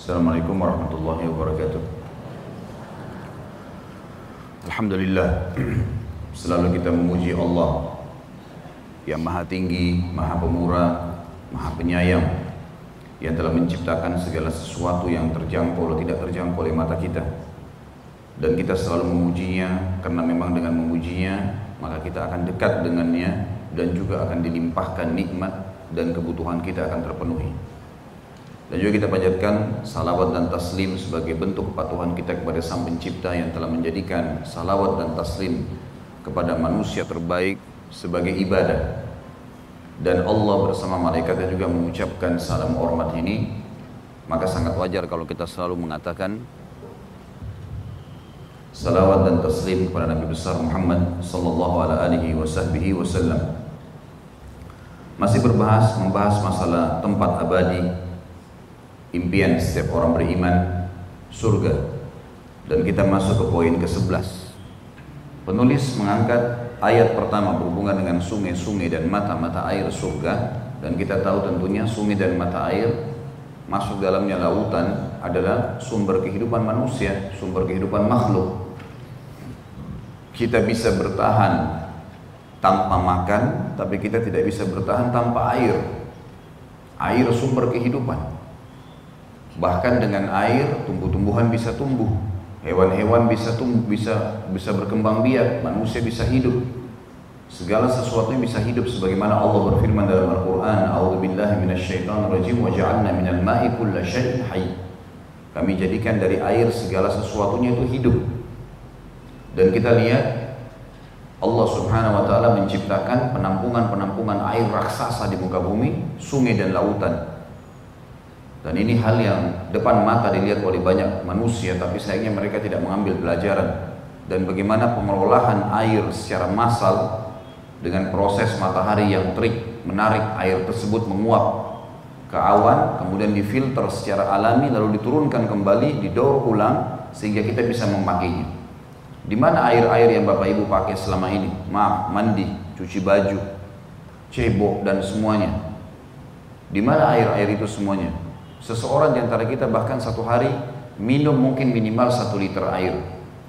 Assalamualaikum warahmatullahi wabarakatuh. Alhamdulillah Selalu kita memuji Allah Yang maha tinggi, maha pemurah, maha penyayang Yang telah menciptakan segala sesuatu yang terjangkau atau tidak terjangkau oleh mata kita Dan kita selalu memujinya Karena memang dengan memujinya Maka kita akan dekat dengannya Dan juga akan dilimpahkan nikmat Dan kebutuhan kita akan terpenuhi dan juga kita panjatkan salawat dan taslim sebagai bentuk kepatuhan kita kepada Sang Pencipta yang telah menjadikan salawat dan taslim kepada manusia terbaik sebagai ibadah. Dan Allah bersama malaikatnya juga mengucapkan salam hormat ini. Maka sangat wajar kalau kita selalu mengatakan salawat dan taslim kepada Nabi besar Muhammad sallallahu alaihi wasallam. Masih berbahas membahas masalah tempat abadi impian setiap orang beriman surga. Dan kita masuk ke poin ke-11 penulis mengangkat ayat pertama berhubungan dengan sungai-sungai dan mata-mata air surga. Dan kita tahu tentunya sungai dan mata air masuk dalamnya lautan adalah sumber kehidupan manusia sumber kehidupan makhluk. Kita bisa bertahan tanpa makan tapi kita tidak bisa bertahan tanpa air. Air sumber kehidupan Bahkan dengan air tumbuh-tumbuhan bisa tumbuh, hewan-hewan bisa tumbuh, bisa bisa berkembang biak, manusia bisa hidup. Segala sesuatu bisa hidup sebagaimana Allah berfirman dalam Al-Qur'an, "A'udzubillahi minasyaitonirrajim wa ja'alna minal ma'i kulla syai'in hayy." Kami jadikan dari air segala sesuatunya itu hidup. Dan kita lihat Allah Subhanahu wa taala menciptakan penampungan-penampungan air raksasa di muka bumi, sungai dan lautan. Dan ini hal yang depan mata dilihat oleh banyak manusia, tapi sayangnya mereka tidak mengambil pelajaran. Dan bagaimana pengelolaan air secara massal dengan proses matahari yang terik menarik air tersebut menguap ke awan, kemudian difilter secara alami, lalu diturunkan kembali, didaur ulang sehingga kita bisa memakainya. Di mana air-air yang Bapak Ibu pakai selama ini? Maaf, mandi, cuci baju, cebok dan semuanya. Di mana air-air itu semuanya? Seseorang di antara kita bahkan satu hari minum mungkin minimal satu liter air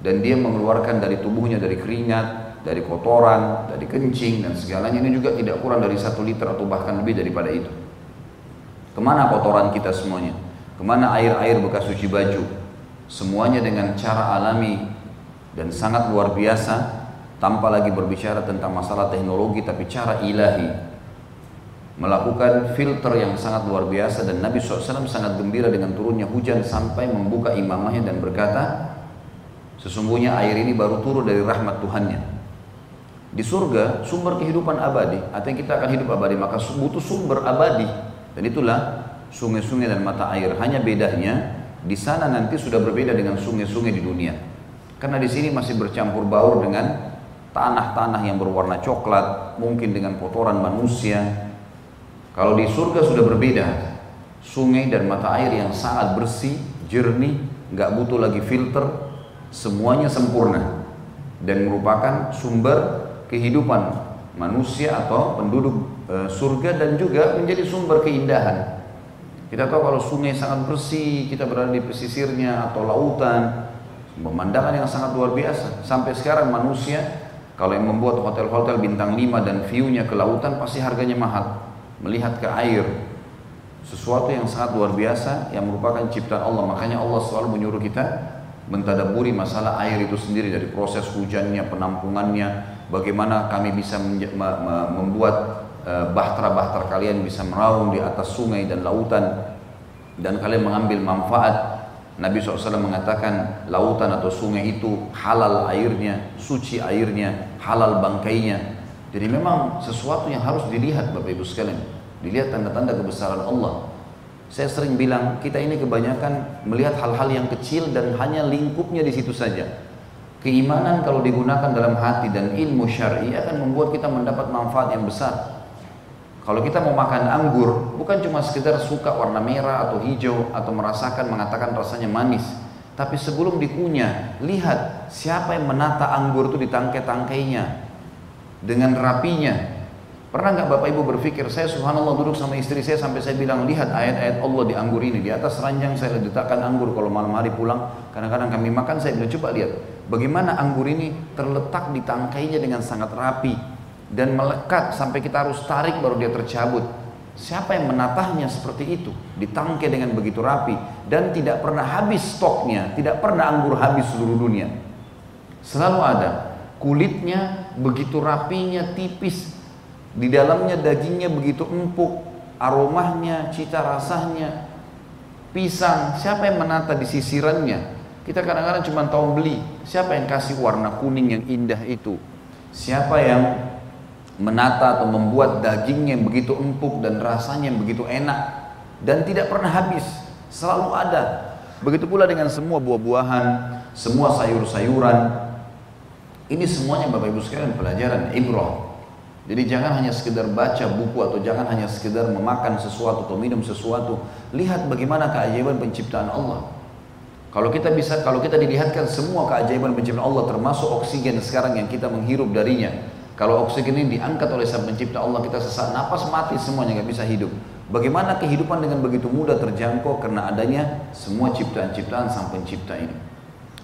dan dia mengeluarkan dari tubuhnya dari keringat, dari kotoran, dari kencing dan segalanya ini juga tidak kurang dari satu liter atau bahkan lebih daripada itu. Ke mana kotoran kita semuanya? Ke mana air-air bekas cuci baju? Semuanya dengan cara alami dan sangat luar biasa tanpa lagi berbicara tentang masalah teknologi tapi cara ilahi melakukan filter yang sangat luar biasa dan Nabi SAW sangat gembira dengan turunnya hujan sampai membuka imamahnya dan berkata sesungguhnya air ini baru turun dari rahmat Tuhannya. Di surga sumber kehidupan abadi artinya kita akan hidup abadi maka butuh sumber abadi. Dan itulah sungai-sungai dan mata air. Hanya bedanya di sana nanti sudah berbeda dengan sungai-sungai di dunia. Karena di sini masih bercampur baur dengan tanah-tanah yang berwarna coklat mungkin dengan kotoran manusia kalau di surga sudah berbeda, sungai dan mata air yang sangat bersih, jernih, nggak butuh lagi filter, semuanya sempurna dan merupakan sumber kehidupan manusia atau penduduk e, surga dan juga menjadi sumber keindahan. Kita tahu kalau sungai sangat bersih, kita berada di pesisirnya atau lautan, pemandangan yang sangat luar biasa. Sampai sekarang manusia kalau yang membuat hotel-hotel bintang 5 dan view-nya ke lautan pasti harganya mahal melihat ke air sesuatu yang sangat luar biasa yang merupakan ciptaan Allah. Makanya Allah selalu menyuruh kita mentadaburi masalah air itu sendiri dari proses hujannya penampungannya bagaimana kami bisa membuat eh, bahtera-bahtera kalian bisa meraung di atas sungai dan lautan dan kalian mengambil manfaat. Nabi SAW mengatakan lautan atau sungai itu halal airnya, suci airnya, halal bangkainya, jadi memang sesuatu yang harus dilihat Bapak Ibu sekalian. Dilihat tanda-tanda kebesaran Allah. Saya sering bilang kita ini kebanyakan melihat hal-hal yang kecil dan hanya lingkupnya di situ saja. Keimanan kalau digunakan dalam hati dan ilmu syar'i akan membuat kita mendapat manfaat yang besar. Kalau kita mau makan anggur, bukan cuma sekedar suka warna merah atau hijau atau merasakan mengatakan rasanya manis, tapi sebelum dikunyah, lihat siapa yang menata anggur itu di tangkai-tangkainya, dengan rapinya. Pernah nggak Bapak Ibu berpikir, saya subhanallah duduk sama istri saya sampai saya bilang, lihat ayat-ayat Allah di anggur ini. Di atas ranjang saya letakkan anggur kalau malam hari pulang. Kadang-kadang kami makan, saya bilang, coba lihat. Bagaimana anggur ini terletak di tangkainya dengan sangat rapi. Dan melekat sampai kita harus tarik baru dia tercabut. Siapa yang menatahnya seperti itu? Ditangkai dengan begitu rapi. Dan tidak pernah habis stoknya. Tidak pernah anggur habis seluruh dunia. Selalu ada. Kulitnya begitu rapinya, tipis, di dalamnya dagingnya begitu empuk, aromanya, cita rasanya, pisang. Siapa yang menata di sisirannya? Kita kadang-kadang cuma tahu beli. Siapa yang kasih warna kuning yang indah itu? Siapa yang menata atau membuat dagingnya yang begitu empuk dan rasanya yang begitu enak dan tidak pernah habis, selalu ada. Begitu pula dengan semua buah-buahan, semua sayur-sayuran. Ini semuanya Bapak Ibu sekalian pelajaran ibrah jadi jangan hanya sekedar baca buku atau jangan hanya sekedar memakan sesuatu atau minum sesuatu. Lihat bagaimana keajaiban penciptaan Allah. Kalau kita bisa, kalau kita dilihatkan semua keajaiban penciptaan Allah termasuk oksigen sekarang yang kita menghirup darinya. Kalau oksigen ini diangkat oleh sang pencipta Allah kita sesak napas mati semuanya nggak bisa hidup. Bagaimana kehidupan dengan begitu mudah terjangkau karena adanya semua ciptaan-ciptaan sang pencipta ini.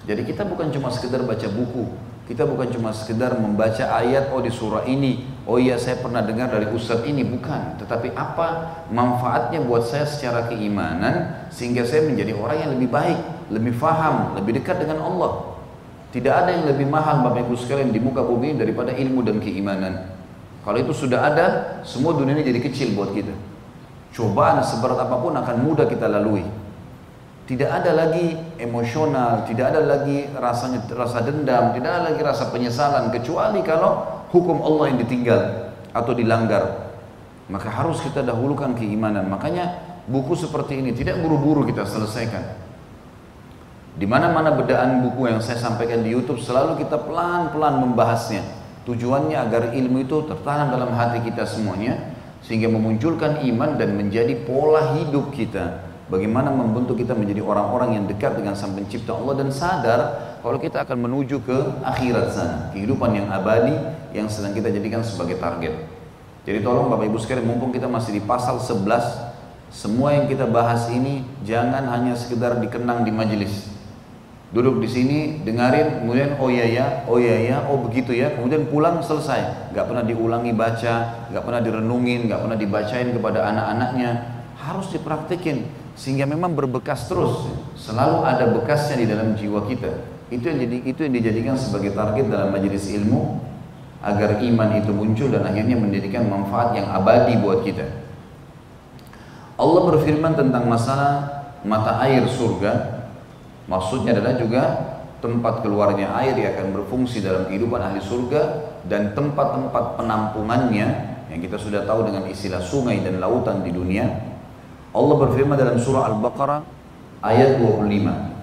Jadi kita bukan cuma sekedar baca buku, kita bukan cuma sekedar membaca ayat oh di surah ini, oh iya saya pernah dengar dari ustadz ini, bukan. Tetapi apa manfaatnya buat saya secara keimanan sehingga saya menjadi orang yang lebih baik, lebih faham, lebih dekat dengan Allah. Tidak ada yang lebih mahal Bapak Ibu sekalian di muka bumi daripada ilmu dan keimanan. Kalau itu sudah ada, semua dunia ini jadi kecil buat kita. Cobaan seberat apa pun akan mudah kita lalui. Tidak ada lagi emosional, tidak ada lagi rasanya rasa dendam, tidak ada lagi rasa penyesalan kecuali kalau hukum Allah yang ditinggal atau dilanggar. Maka harus kita dahulukan keimanan. Makanya buku seperti ini tidak buru-buru kita selesaikan. Di mana-mana bedaan buku yang saya sampaikan di YouTube selalu kita pelan-pelan membahasnya. Tujuannya agar ilmu itu tertanam dalam hati kita semuanya sehingga memunculkan iman dan menjadi pola hidup kita Bagaimana membentuk kita menjadi orang-orang yang dekat dengan Sang Pencipta Allah dan sadar kalau kita akan menuju ke akhirat sana, kehidupan yang abadi yang sedang kita jadikan sebagai target. Jadi tolong Bapak Ibu sekalian, mumpung kita masih di pasal 11, semua yang kita bahas ini jangan hanya sekedar dikenang di majelis. Duduk di sini, dengarin, kemudian oh iya ya, oh iya ya, oh begitu ya, kemudian pulang selesai. Gak pernah diulangi baca, gak pernah direnungin, gak pernah dibacain kepada anak-anaknya. Harus dipraktikin sehingga memang berbekas terus. Selalu ada bekasnya di dalam jiwa kita. Itu yang jadi itu yang dijadikan sebagai target dalam majelis ilmu agar iman itu muncul dan akhirnya menjadikan manfaat yang abadi buat kita. Allah berfirman tentang masalah mata air surga. Maksudnya adalah juga tempat keluarnya air yang akan berfungsi dalam kehidupan ahli surga dan tempat-tempat penampungannya. Yang kita sudah tahu dengan istilah sungai dan lautan di dunia Allah berfirman dalam surah Al-Baqarah ayat 25.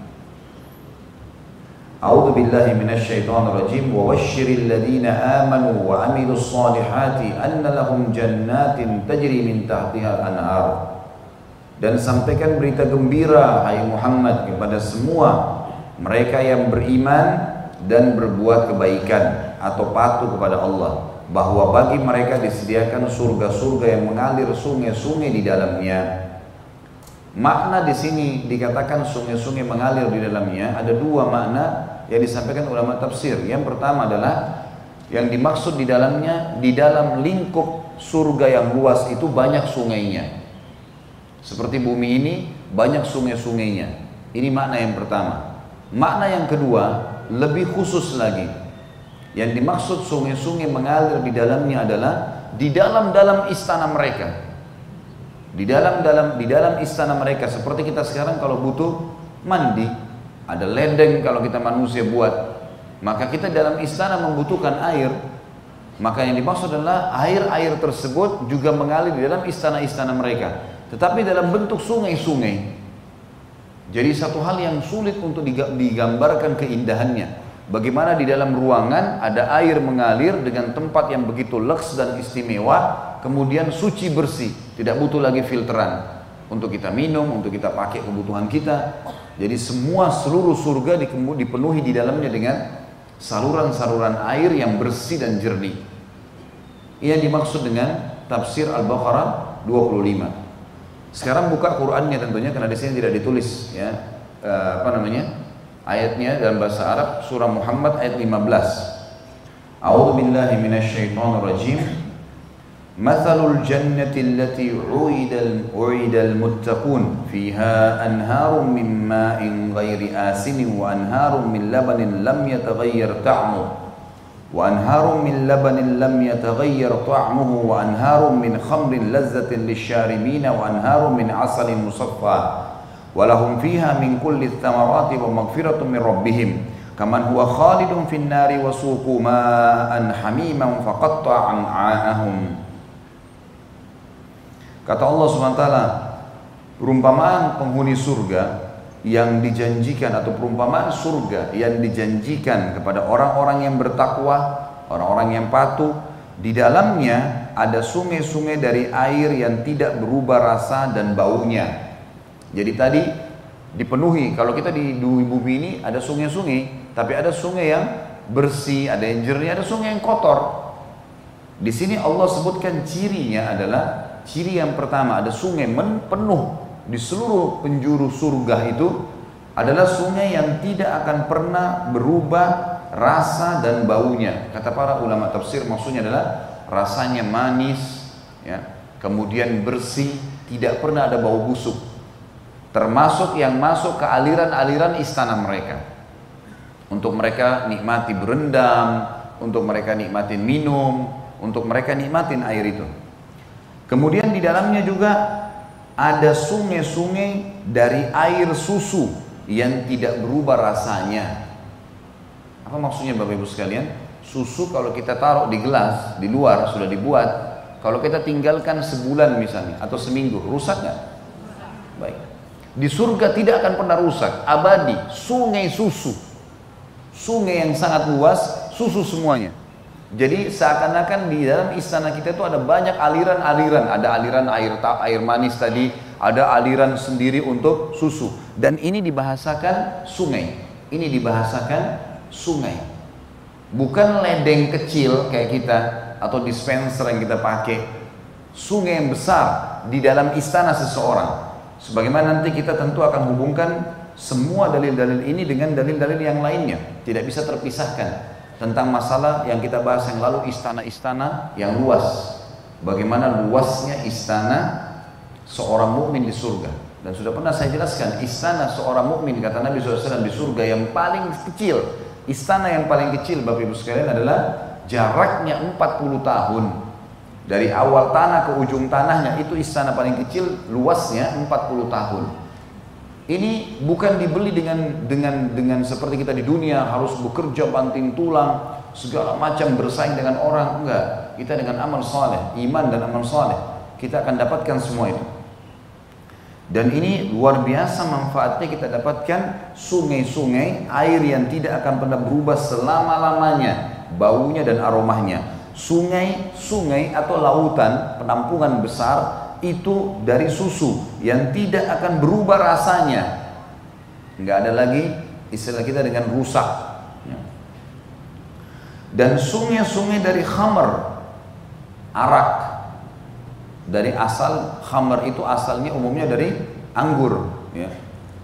أعوذ بالله من الشيطان الرجيم وبشر الذين آمنوا وعملوا الصالحات أن لهم جنات تجري من تحتها الأنهار dan sampaikan berita gembira hai Muhammad kepada semua mereka yang beriman dan berbuat kebaikan atau patuh kepada Allah bahwa bagi mereka disediakan surga-surga yang mengalir sungai-sungai di dalamnya Makna di sini dikatakan sungai-sungai mengalir di dalamnya ada dua makna yang disampaikan ulama tafsir. Yang pertama adalah yang dimaksud di dalamnya di dalam lingkup surga yang luas itu banyak sungainya. Seperti bumi ini banyak sungai-sungainya. Ini makna yang pertama. Makna yang kedua lebih khusus lagi. Yang dimaksud sungai-sungai mengalir di dalamnya adalah di dalam-dalam istana mereka di dalam dalam di dalam istana mereka seperti kita sekarang kalau butuh mandi. Ada ledeng kalau kita manusia buat. Maka kita dalam istana membutuhkan air. Maka yang dimaksud adalah air-air tersebut juga mengalir di dalam istana-istana mereka. Tetapi dalam bentuk sungai-sungai. Jadi satu hal yang sulit untuk digambarkan keindahannya. Bagaimana di dalam ruangan ada air mengalir dengan tempat yang begitu leks dan istimewa, kemudian suci bersih, tidak butuh lagi filteran untuk kita minum, untuk kita pakai kebutuhan kita. Jadi semua seluruh surga dipenuhi di dalamnya dengan saluran-saluran air yang bersih dan jernih. Ia dimaksud dengan tafsir Al-Baqarah 25. Sekarang buka Qur'annya tentunya karena di sini tidak ditulis ya eh, apa namanya ayatnya dalam bahasa Arab surah Muhammad ayat 15. A'udzu billahi minasyaitonir rajim. مثل الجنة التي وعد وعد المتقون فيها أنهار من ماء غير آسن وأنهار من لبن لم يتغير طعمه. وأنهار من لبن لم يتغير طعمه وأنهار من خمر لذة للشاربين وأنهار من عسل مصفى. ولهم فيها من كل الثمرات ومغفرة من ربهم. كمن هو خالد في النار وسوقوا ماء حميما فقطع أمعاءهم Kata Allah SWT, perumpamaan penghuni surga yang dijanjikan atau perumpamaan surga yang dijanjikan kepada orang-orang yang bertakwa, orang-orang yang patuh, di dalamnya ada sungai-sungai dari air yang tidak berubah rasa dan baunya. Jadi tadi dipenuhi, kalau kita di bumi ini ada sungai-sungai, tapi ada sungai yang bersih, ada yang jernih, ada sungai yang kotor. Di sini Allah sebutkan cirinya adalah ciri yang pertama ada sungai penuh di seluruh penjuru surga itu adalah sungai yang tidak akan pernah berubah rasa dan baunya. Kata para ulama tafsir maksudnya adalah rasanya manis, ya, kemudian bersih, tidak pernah ada bau busuk. Termasuk yang masuk ke aliran-aliran istana mereka. Untuk mereka nikmati berendam, untuk mereka nikmatin minum, untuk mereka nikmatin air itu. Kemudian di dalamnya juga ada sungai-sungai dari air susu yang tidak berubah rasanya. Apa maksudnya Bapak Ibu sekalian? Susu kalau kita taruh di gelas di luar sudah dibuat, kalau kita tinggalkan sebulan misalnya atau seminggu, rusak nggak? Baik. Di surga tidak akan pernah rusak, abadi, sungai susu. Sungai yang sangat luas, susu semuanya. Jadi seakan-akan di dalam istana kita itu ada banyak aliran-aliran, ada aliran air air manis tadi, ada aliran sendiri untuk susu dan ini dibahasakan sungai. Ini dibahasakan sungai. Bukan ledeng kecil kayak kita atau dispenser yang kita pakai. Sungai yang besar di dalam istana seseorang. Sebagaimana nanti kita tentu akan hubungkan semua dalil-dalil ini dengan dalil-dalil yang lainnya, tidak bisa terpisahkan tentang masalah yang kita bahas yang lalu istana-istana yang luas. Bagaimana luasnya istana seorang mukmin di surga. Dan sudah pernah saya jelaskan, istana seorang mukmin kata Nabi SAW di surga yang paling kecil, istana yang paling kecil Bapak Ibu sekalian adalah jaraknya 40 tahun. Dari awal tanah ke ujung tanahnya itu istana paling kecil, luasnya 40 tahun. Ini bukan dibeli dengan dengan dengan seperti kita di dunia harus bekerja banting tulang segala macam bersaing dengan orang. Enggak. Kita dengan amal soleh iman dan amal soleh kita akan dapatkan semua itu. Dan ini luar biasa manfaatnya kita dapatkan sungai-sungai air yang tidak akan pernah berubah selama-lamanya baunya dan aromanya. Sungai-sungai atau lautan penampungan besar itu dari susu yang tidak akan berubah rasanya. Nggak ada lagi istilah kita dengan rusak. Ya. Dan sungai-sungai dari khamar, arak. Dari asal khamar itu asalnya umumnya dari anggur. Ya.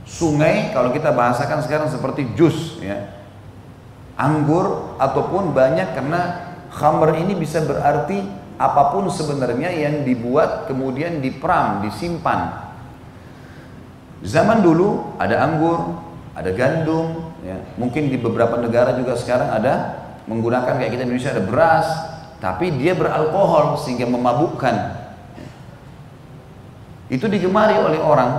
Sungai kalau kita bahasakan sekarang seperti jus. Ya. Anggur ataupun banyak karena khamar ini bisa berarti apa pun sebenarnya yang dibuat kemudian diperam, disimpan. Zaman dulu ada anggur, ada gandum, ya. mungkin di beberapa negara juga sekarang ada menggunakan kayak kita Indonesia ada beras, tapi dia beralkohol sehingga memabukkan. Itu digemari oleh orang,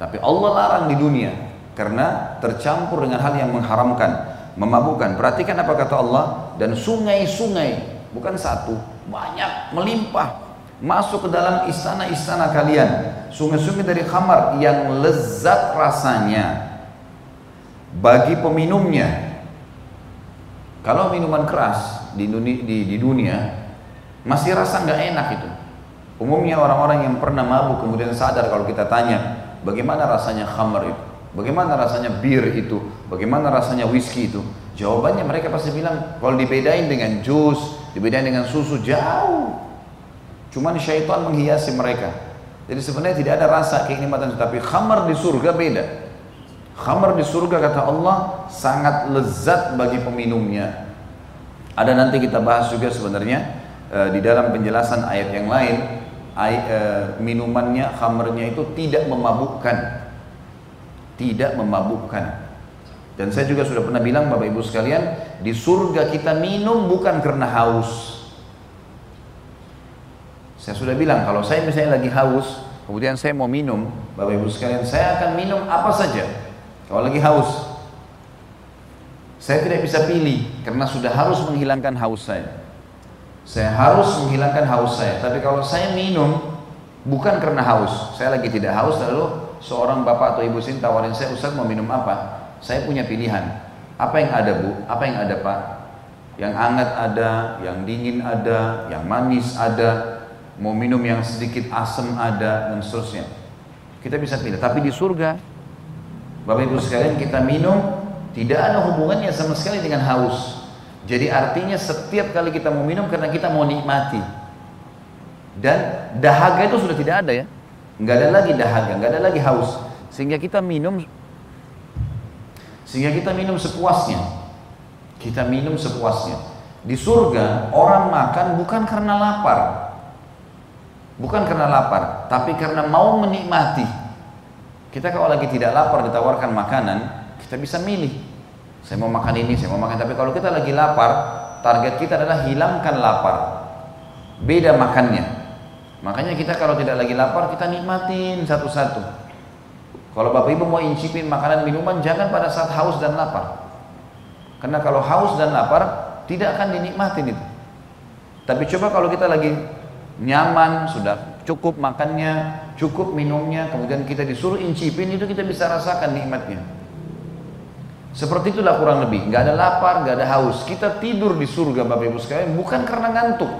tapi Allah larang di dunia karena tercampur dengan hal yang mengharamkan, memabukkan. Perhatikan apa kata Allah dan sungai-sungai bukan satu, banyak, melimpah masuk ke dalam istana-istana kalian. Sungai-sungai dari khamar yang lezat rasanya bagi peminumnya. Kalau minuman keras di dunia, di, di dunia masih rasa nggak enak itu. Umumnya orang-orang yang pernah mabuk kemudian sadar kalau kita tanya bagaimana rasanya khamar itu, bagaimana rasanya bir itu, bagaimana rasanya whisky itu. Jawabannya mereka pasti bilang kalau dibedain dengan jus, Dibedain dengan susu jauh. Cuman syaitan menghiasi mereka. Jadi sebenarnya tidak ada rasa kenikmatan tapi khamar di surga beda. Khamar di surga kata Allah sangat lezat bagi peminumnya. Ada nanti kita bahas juga sebenarnya e, di dalam penjelasan ayat yang lain ay, e, minumannya khamarnya itu tidak memabukkan. Tidak memabukkan. Dan saya juga sudah pernah bilang Bapak Ibu sekalian, di surga kita minum bukan karena haus, saya sudah bilang kalau saya misalnya lagi haus, kemudian saya mau minum, Bapak Ibu sekalian, saya akan minum apa saja. Kalau lagi haus, saya tidak bisa pilih karena sudah harus menghilangkan haus saya. Saya harus menghilangkan haus saya. Tapi kalau saya minum bukan karena haus, saya lagi tidak haus lalu seorang bapak atau ibu sini tawarin saya Ustaz mau minum apa? Saya punya pilihan. Apa yang ada bu? Apa yang ada pak? Yang hangat ada, yang dingin ada, yang manis ada, mau minum yang sedikit asam ada dan seterusnya. Kita bisa pilih. Tapi di surga, Bapak Ibu sekalian kita minum tidak ada hubungannya sama sekali dengan haus. Jadi artinya setiap kali kita mau minum karena kita mau nikmati. Dan dahaga itu sudah tidak ada ya. Nggak ada lagi dahaga, nggak ada lagi haus. Sehingga kita minum sehingga kita minum sepuasnya. Kita minum sepuasnya. Di surga orang makan bukan karena lapar, Bukan karena lapar, tapi karena mau menikmati. Kita kalau lagi tidak lapar ditawarkan makanan, kita bisa milih. Saya mau makan ini, saya mau makan. Tapi kalau kita lagi lapar, target kita adalah hilangkan lapar. Beda makannya. Makanya kita kalau tidak lagi lapar, kita nikmatin satu-satu. Kalau Bapak Ibu mau incipin makanan minuman, jangan pada saat haus dan lapar. Karena kalau haus dan lapar, tidak akan dinikmatin itu. Tapi coba kalau kita lagi nyaman, sudah cukup makannya, cukup minumnya, kemudian kita disuruh incipin itu kita bisa rasakan nikmatnya. Seperti itulah kurang lebih, nggak ada lapar, nggak ada haus. Kita tidur di surga Bapak Ibu sekalian bukan karena ngantuk,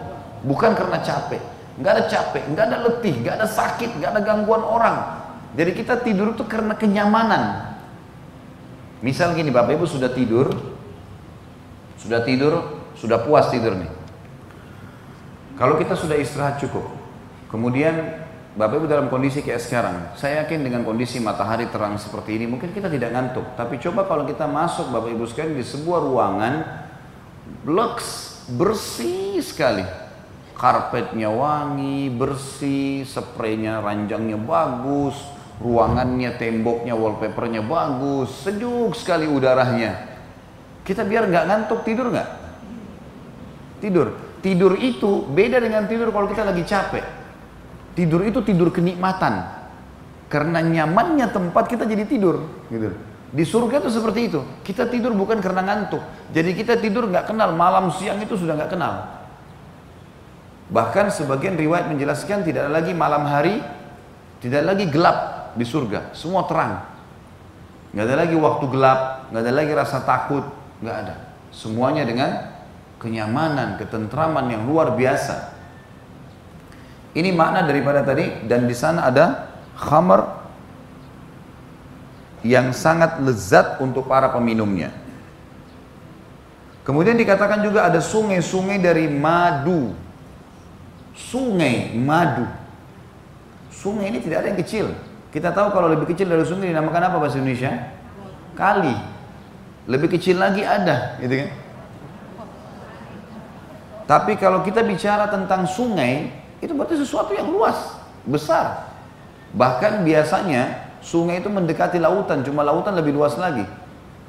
bukan karena capek, nggak ada capek, nggak ada letih, nggak ada sakit, nggak ada gangguan orang. Jadi kita tidur itu karena kenyamanan. Misal gini Bapak Ibu sudah tidur, sudah tidur, sudah puas tidur nih. Kalau kita sudah istirahat cukup, kemudian Bapak Ibu dalam kondisi kayak sekarang, saya yakin dengan kondisi matahari terang seperti ini, mungkin kita tidak ngantuk. Tapi coba kalau kita masuk Bapak Ibu sekalian di sebuah ruangan, lux, bersih sekali. Karpetnya wangi, bersih, spraynya, ranjangnya bagus, ruangannya, temboknya, wallpapernya bagus, sejuk sekali udaranya. Kita biar nggak ngantuk tidur nggak? Tidur. Tidur itu beda dengan tidur kalau kita lagi capek. Tidur itu tidur kenikmatan. Karena nyamannya tempat kita jadi tidur. Gitu. Di surga itu seperti itu. Kita tidur bukan karena ngantuk. Jadi kita tidur nggak kenal malam siang itu sudah nggak kenal. Bahkan sebagian riwayat menjelaskan tidak ada lagi malam hari, tidak lagi gelap di surga, semua terang. Nggak ada lagi waktu gelap, nggak ada lagi rasa takut, nggak ada. Semuanya dengan kenyamanan, ketentraman yang luar biasa. Ini makna daripada tadi dan di sana ada khamar yang sangat lezat untuk para peminumnya. Kemudian dikatakan juga ada sungai-sungai dari madu. Sungai madu. Sungai ini tidak ada yang kecil. Kita tahu kalau lebih kecil dari sungai dinamakan apa bahasa Indonesia? Kali. Lebih kecil lagi ada, gitu kan? Tapi kalau kita bicara tentang sungai, itu berarti sesuatu yang luas, besar. Bahkan biasanya sungai itu mendekati lautan, cuma lautan lebih luas lagi.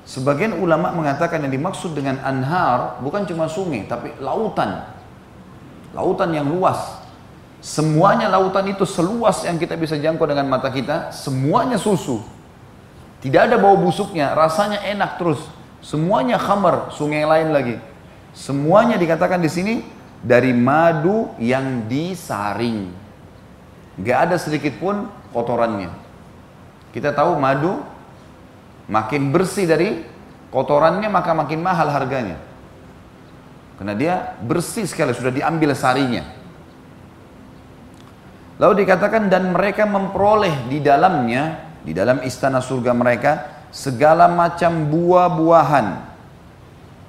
Sebagian ulama mengatakan yang dimaksud dengan anhar bukan cuma sungai, tapi lautan. Lautan yang luas. Semuanya lautan itu seluas yang kita bisa jangkau dengan mata kita, semuanya susu. Tidak ada bau busuknya, rasanya enak terus. Semuanya khamar, sungai lain lagi. Semuanya dikatakan di sini dari madu yang disaring. Gak ada sedikit pun kotorannya. Kita tahu madu makin bersih dari kotorannya maka makin mahal harganya. Karena dia bersih sekali sudah diambil sarinya. Lalu dikatakan dan mereka memperoleh di dalamnya, di dalam istana surga mereka segala macam buah-buahan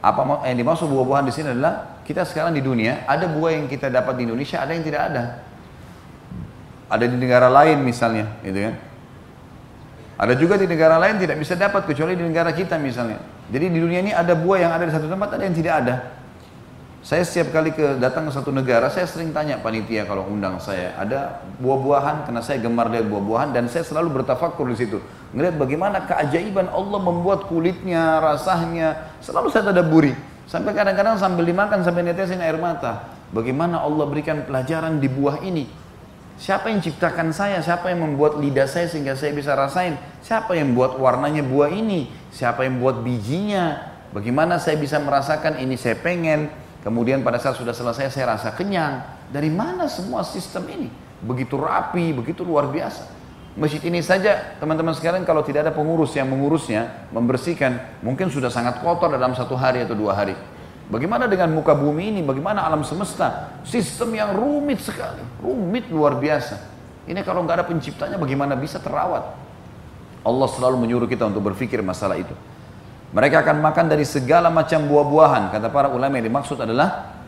apa yang dimaksud buah-buahan di sini adalah kita sekarang di dunia, ada buah yang kita dapat di Indonesia, ada yang tidak ada. Ada di negara lain misalnya, gitu kan. Ada juga di negara lain tidak bisa dapat kecuali di negara kita misalnya. Jadi di dunia ini ada buah yang ada di satu tempat, ada yang tidak ada. Saya setiap kali ke datang ke satu negara, saya sering tanya panitia kalau undang saya, ada buah-buahan karena saya gemar lihat buah-buahan dan saya selalu bertafakur di situ. Ngelihat bagaimana keajaiban Allah membuat kulitnya, rasanya, selalu saya tadaburi. Sampai kadang-kadang sambil dimakan sampai netesin air mata. Bagaimana Allah berikan pelajaran di buah ini. Siapa yang ciptakan saya? Siapa yang membuat lidah saya sehingga saya bisa rasain? Siapa yang buat warnanya buah ini? Siapa yang buat bijinya? Bagaimana saya bisa merasakan ini saya pengen, Kemudian pada saat sudah selesai saya rasa kenyang. Dari mana semua sistem ini? Begitu rapi, begitu luar biasa. Masjid ini saja teman-teman sekalian kalau tidak ada pengurus yang mengurusnya, membersihkan, mungkin sudah sangat kotor dalam satu hari atau dua hari. Bagaimana dengan muka bumi ini? Bagaimana alam semesta? Sistem yang rumit sekali, rumit luar biasa. Ini kalau nggak ada penciptanya bagaimana bisa terawat? Allah selalu menyuruh kita untuk berpikir masalah itu. Mereka akan makan dari segala macam buah-buahan. Kata para ulama yang dimaksud adalah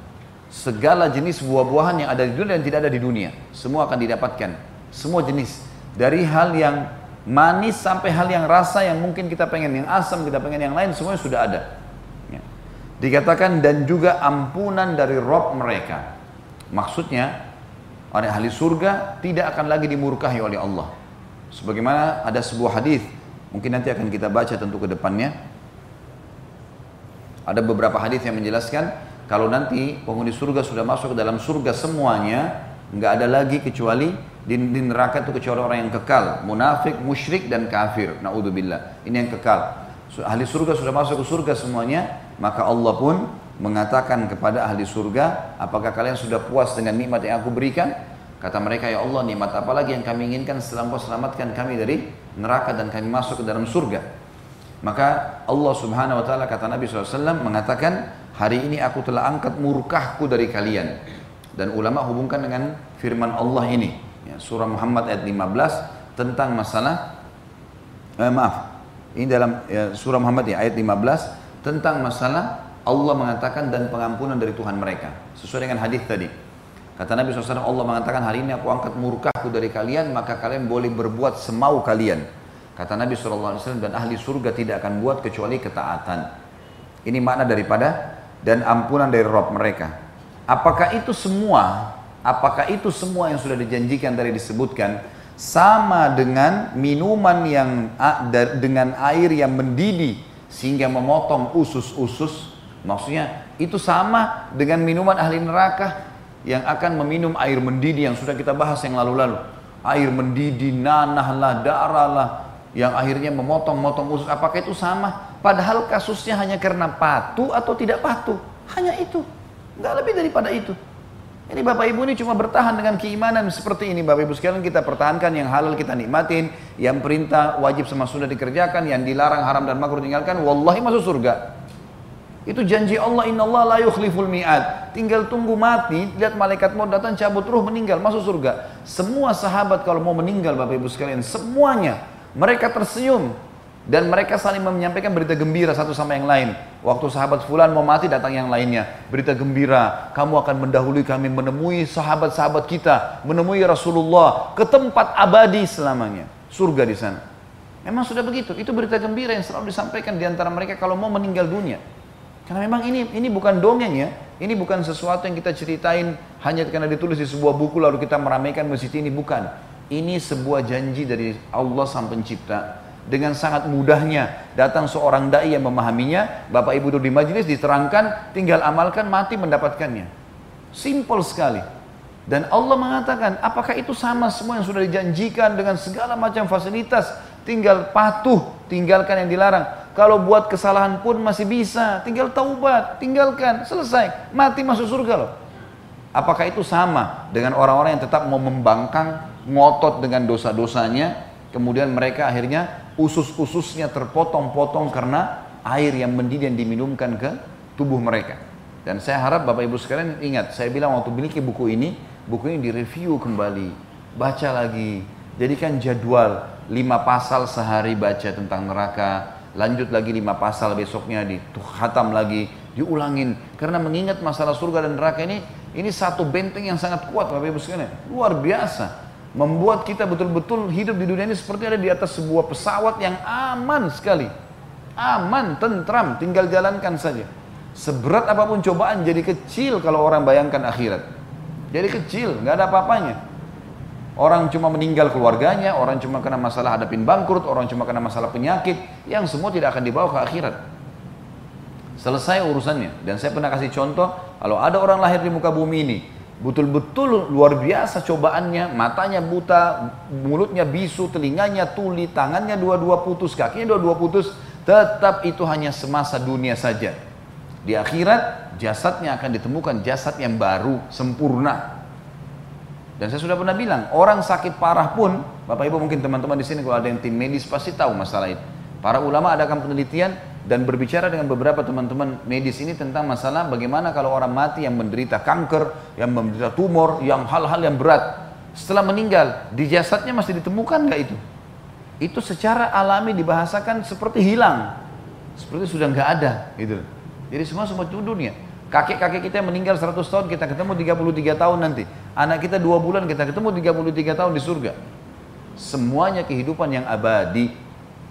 segala jenis buah-buahan yang ada di dunia dan tidak ada di dunia. Semua akan didapatkan. Semua jenis. Dari hal yang manis sampai hal yang rasa yang mungkin kita pengen yang asam, kita pengen yang lain, semuanya sudah ada. Ya. Dikatakan dan juga ampunan dari Rob mereka. Maksudnya, orang ahli surga tidak akan lagi dimurkahi oleh Allah. Sebagaimana ada sebuah hadis, mungkin nanti akan kita baca tentu ke depannya, ada beberapa hadis yang menjelaskan kalau nanti penghuni surga sudah masuk ke dalam surga semuanya, nggak ada lagi kecuali di, di neraka itu kecuali orang yang kekal, munafik, musyrik dan kafir. Naudzubillah. Ini yang kekal. Ahli surga sudah masuk ke surga semuanya, maka Allah pun mengatakan kepada ahli surga, apakah kalian sudah puas dengan nikmat yang aku berikan? Kata mereka, ya Allah nikmat apa lagi yang kami inginkan setelah engkau selamatkan kami dari neraka dan kami masuk ke dalam surga. Maka Allah subhanahu wa ta'ala kata Nabi SAW mengatakan hari ini aku telah angkat murkahku dari kalian. Dan ulama hubungkan dengan firman Allah ini. Ya, surah Muhammad ayat 15 tentang masalah, eh, maaf, ini dalam ya, surah Muhammad ya, ayat 15 tentang masalah Allah mengatakan dan pengampunan dari Tuhan mereka. Sesuai dengan hadis tadi. Kata Nabi SAW, Allah mengatakan hari ini aku angkat murkahku dari kalian, maka kalian boleh berbuat semau kalian. Kata Nabi SAW dan ahli surga tidak akan buat kecuali ketaatan. Ini makna daripada dan ampunan dari Rob mereka. Apakah itu semua? Apakah itu semua yang sudah dijanjikan dari disebutkan sama dengan minuman yang dengan air yang mendidih sehingga memotong usus-usus? Maksudnya itu sama dengan minuman ahli neraka yang akan meminum air mendidih yang sudah kita bahas yang lalu-lalu. Air mendidih, nanah lah, darah lah, yang akhirnya memotong-motong usus apakah itu sama. Padahal kasusnya hanya karena patuh atau tidak patuh hanya itu. Nggak lebih daripada itu. Ini Bapak Ibu ini cuma bertahan dengan keimanan seperti ini. Bapak Ibu sekalian kita pertahankan yang halal kita nikmatin. Yang perintah wajib sama sudah dikerjakan yang dilarang haram dan makruh tinggalkan wallahi masuk surga. Itu janji Allah inna Allah la yukhliful mi'ad. Tinggal tunggu mati lihat malaikat mau datang cabut ruh meninggal masuk surga. Semua sahabat kalau mau meninggal Bapak Ibu sekalian semuanya mereka tersenyum dan mereka saling menyampaikan berita gembira satu sama yang lain. Waktu sahabat fulan mau mati datang yang lainnya. Berita gembira, kamu akan mendahului kami menemui sahabat-sahabat kita, menemui Rasulullah ke tempat abadi selamanya. Surga di sana. Memang sudah begitu. Itu berita gembira yang selalu disampaikan di antara mereka kalau mau meninggal dunia. Karena memang ini ini bukan dongeng ya. Ini bukan sesuatu yang kita ceritain hanya karena ditulis di sebuah buku lalu kita meramaikan masjid ini bukan ini sebuah janji dari Allah sang pencipta. Dengan sangat mudahnya datang seorang dai yang memahaminya, Bapak Ibu duduk di majelis diterangkan, tinggal amalkan mati mendapatkannya. Simple sekali. Dan Allah mengatakan, apakah itu sama semua yang sudah dijanjikan dengan segala macam fasilitas, tinggal patuh, tinggalkan yang dilarang. Kalau buat kesalahan pun masih bisa, tinggal taubat, tinggalkan, selesai, mati masuk surga loh. Apakah itu sama dengan orang-orang yang tetap mau membangkang ngotot dengan dosa-dosanya, kemudian mereka akhirnya usus-ususnya terpotong-potong karena air yang mendidih yang diminumkan ke tubuh mereka. Dan saya harap Bapak Ibu sekalian ingat, saya bilang waktu memiliki buku ini, buku ini direview kembali, baca lagi, jadikan jadwal lima pasal sehari baca tentang neraka, lanjut lagi lima pasal besoknya dikhatam lagi, diulangin Karena mengingat masalah surga dan neraka ini, ini satu benteng yang sangat kuat Bapak Ibu sekalian. Luar biasa. Membuat kita betul-betul hidup di dunia ini seperti ada di atas sebuah pesawat yang aman sekali. Aman, tentram, tinggal jalankan saja. Seberat apa pun cobaan jadi kecil kalau orang bayangkan akhirat. Jadi kecil, nggak ada apa-apanya. Orang cuma meninggal keluarganya, orang cuma kena masalah hadapin bangkrut, orang cuma kena masalah penyakit, yang semua tidak akan dibawa ke akhirat. Selesai urusannya. Dan saya pernah kasih contoh, kalau ada orang lahir di muka bumi ini, betul-betul luar biasa cobaannya, matanya buta, mulutnya bisu, telinganya tuli, tangannya dua-dua putus, kakinya dua-dua putus, tetap itu hanya semasa dunia saja. Di akhirat jasadnya akan ditemukan jasad yang baru, sempurna. Dan saya sudah pernah bilang, orang sakit parah pun, Bapak Ibu mungkin teman-teman di sini kalau ada yang tim medis pasti tahu masalah itu. Para ulama adakan penelitian dan berbicara dengan beberapa teman-teman medis ini tentang masalah bagaimana kalau orang mati yang menderita kanker, yang menderita tumor, yang hal-hal yang berat. Setelah meninggal, di jasadnya masih ditemukan nggak itu? Itu secara alami dibahasakan seperti hilang. Seperti sudah nggak ada gitu. Jadi semua semua dunia. Kakek-kakek kita yang meninggal 100 tahun, kita ketemu 33 tahun nanti. Anak kita 2 bulan, kita ketemu 33 tahun di surga. Semuanya kehidupan yang abadi.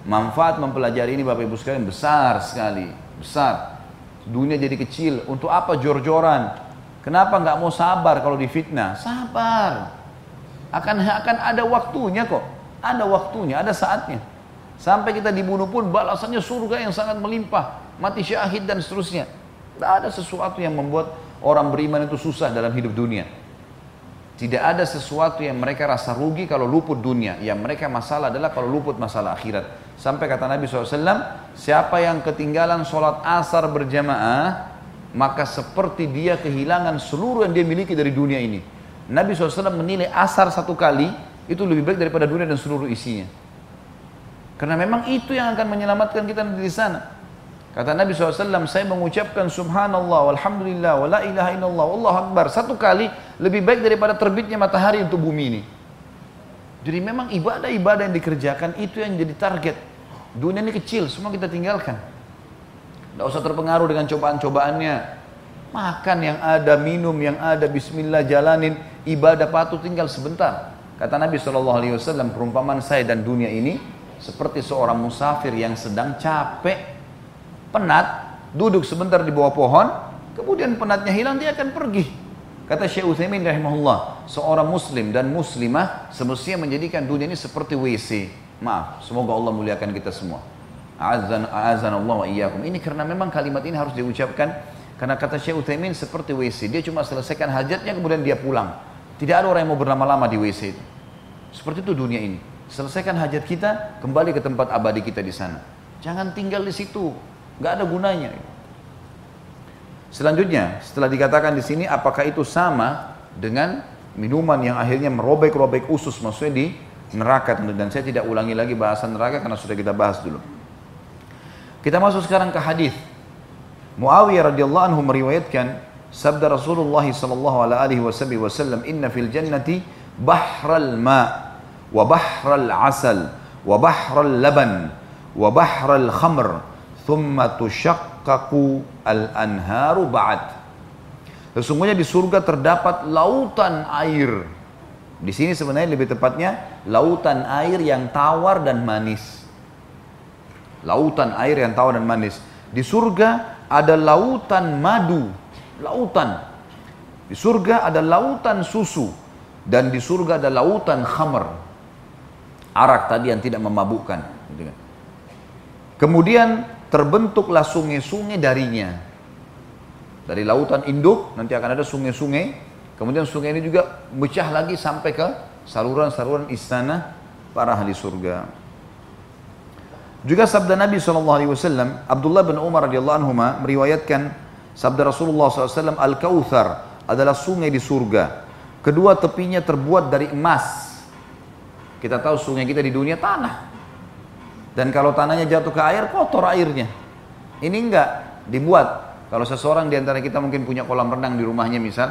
Manfaat mempelajari ini Bapak Ibu sekalian besar sekali. Besar. Dunia jadi kecil. Untuk apa jor-joran? Kenapa nggak mau sabar kalau difitnah? Sabar. Akan akan ada waktunya kok. Ada waktunya, ada saatnya. Sampai kita dibunuh pun balasannya surga yang sangat melimpah. Mati syahid dan seterusnya. Tidak ada sesuatu yang membuat orang beriman itu susah dalam hidup dunia. Tidak ada sesuatu yang mereka rasa rugi kalau luput dunia. Yang mereka masalah adalah kalau luput masalah akhirat. Sampai kata Nabi SAW, siapa yang ketinggalan sholat asar berjamaah, maka seperti dia kehilangan seluruh yang dia miliki dari dunia ini. Nabi SAW menilai asar satu kali, itu lebih baik daripada dunia dan seluruh isinya. Karena memang itu yang akan menyelamatkan kita di sana. Kata Nabi SAW, saya mengucapkan subhanallah, walhamdulillah, wa la ilaha illallah, Allah akbar. Satu kali lebih baik daripada terbitnya matahari untuk bumi ini. Jadi memang ibadah-ibadah yang dikerjakan itu yang jadi target. Dunia ini kecil, semua kita tinggalkan. Tidak usah terpengaruh dengan cobaan-cobaannya. Makan yang ada, minum yang ada, bismillah jalanin, ibadah patuh tinggal sebentar. Kata Nabi SAW, perumpamaan saya dan dunia ini seperti seorang musafir yang sedang capek, penat, duduk sebentar di bawah pohon, kemudian penatnya hilang, dia akan pergi. Kata Syekh Utsaimin rahimahullah, seorang muslim dan muslimah semestinya menjadikan dunia ini seperti WC. Maaf, semoga Allah muliakan kita semua. Azan azan Allah wa iyyakum. Ini karena memang kalimat ini harus diucapkan karena kata Syekh Utsaimin seperti WC. Dia cuma selesaikan hajatnya kemudian dia pulang. Tidak ada orang yang mau berlama-lama di WC itu. Seperti itu dunia ini. Selesaikan hajat kita, kembali ke tempat abadi kita di sana. Jangan tinggal di situ, nggak ada gunanya. Selanjutnya, setelah dikatakan di sini, apakah itu sama dengan minuman yang akhirnya merobek-robek usus, maksudnya di neraka tentu dan saya tidak ulangi lagi bahasan neraka karena sudah kita bahas dulu. Kita masuk sekarang ke hadis. Muawiyah radhiyallahu anhu meriwayatkan sabda Rasulullah sallallahu alaihi wasallam inna fil jannati bahral ma wa bahral asal wa bahral laban wa bahral khamr thumma tushaqqaqu al anharu ba'd. Sesungguhnya di surga terdapat lautan air di sini sebenarnya lebih tepatnya lautan air yang tawar dan manis. Lautan air yang tawar dan manis. Di surga ada lautan madu, lautan. Di surga ada lautan susu dan di surga ada lautan khamr arak tadi yang tidak memabukkan. Kemudian terbentuklah sungai-sungai darinya. Dari lautan induk nanti akan ada sungai-sungai. Kemudian sungai ini juga pecah lagi sampai ke saluran-saluran istana para ahli surga. Juga sabda Nabi SAW, Abdullah bin Umar radhiyallahu anhu meriwayatkan sabda Rasulullah SAW, Al-Kauthar adalah sungai di surga. Kedua tepinya terbuat dari emas kita tahu sungai kita di dunia tanah. Dan kalau tanahnya jatuh ke air, kotor airnya. Ini enggak dibuat. Kalau seseorang di antara kita mungkin punya kolam renang di rumahnya misal,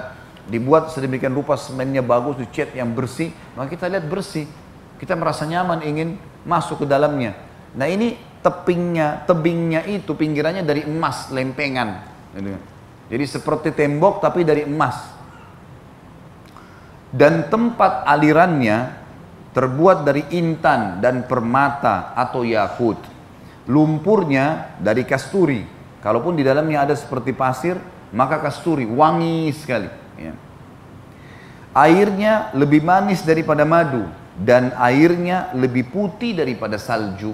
dibuat sedemikian rupa semennya bagus, dicat yang bersih, maka kita lihat bersih. Kita merasa nyaman ingin masuk ke dalamnya. Nah ini tepingnya, tebingnya itu pinggirannya dari emas, lempengan. Jadi seperti tembok tapi dari emas. Dan tempat alirannya terbuat dari intan dan permata atau yakut. Lumpurnya dari kasturi. Kalaupun di dalamnya ada seperti pasir, maka kasturi wangi sekali. Ya. Airnya lebih manis daripada madu dan airnya lebih putih daripada salju.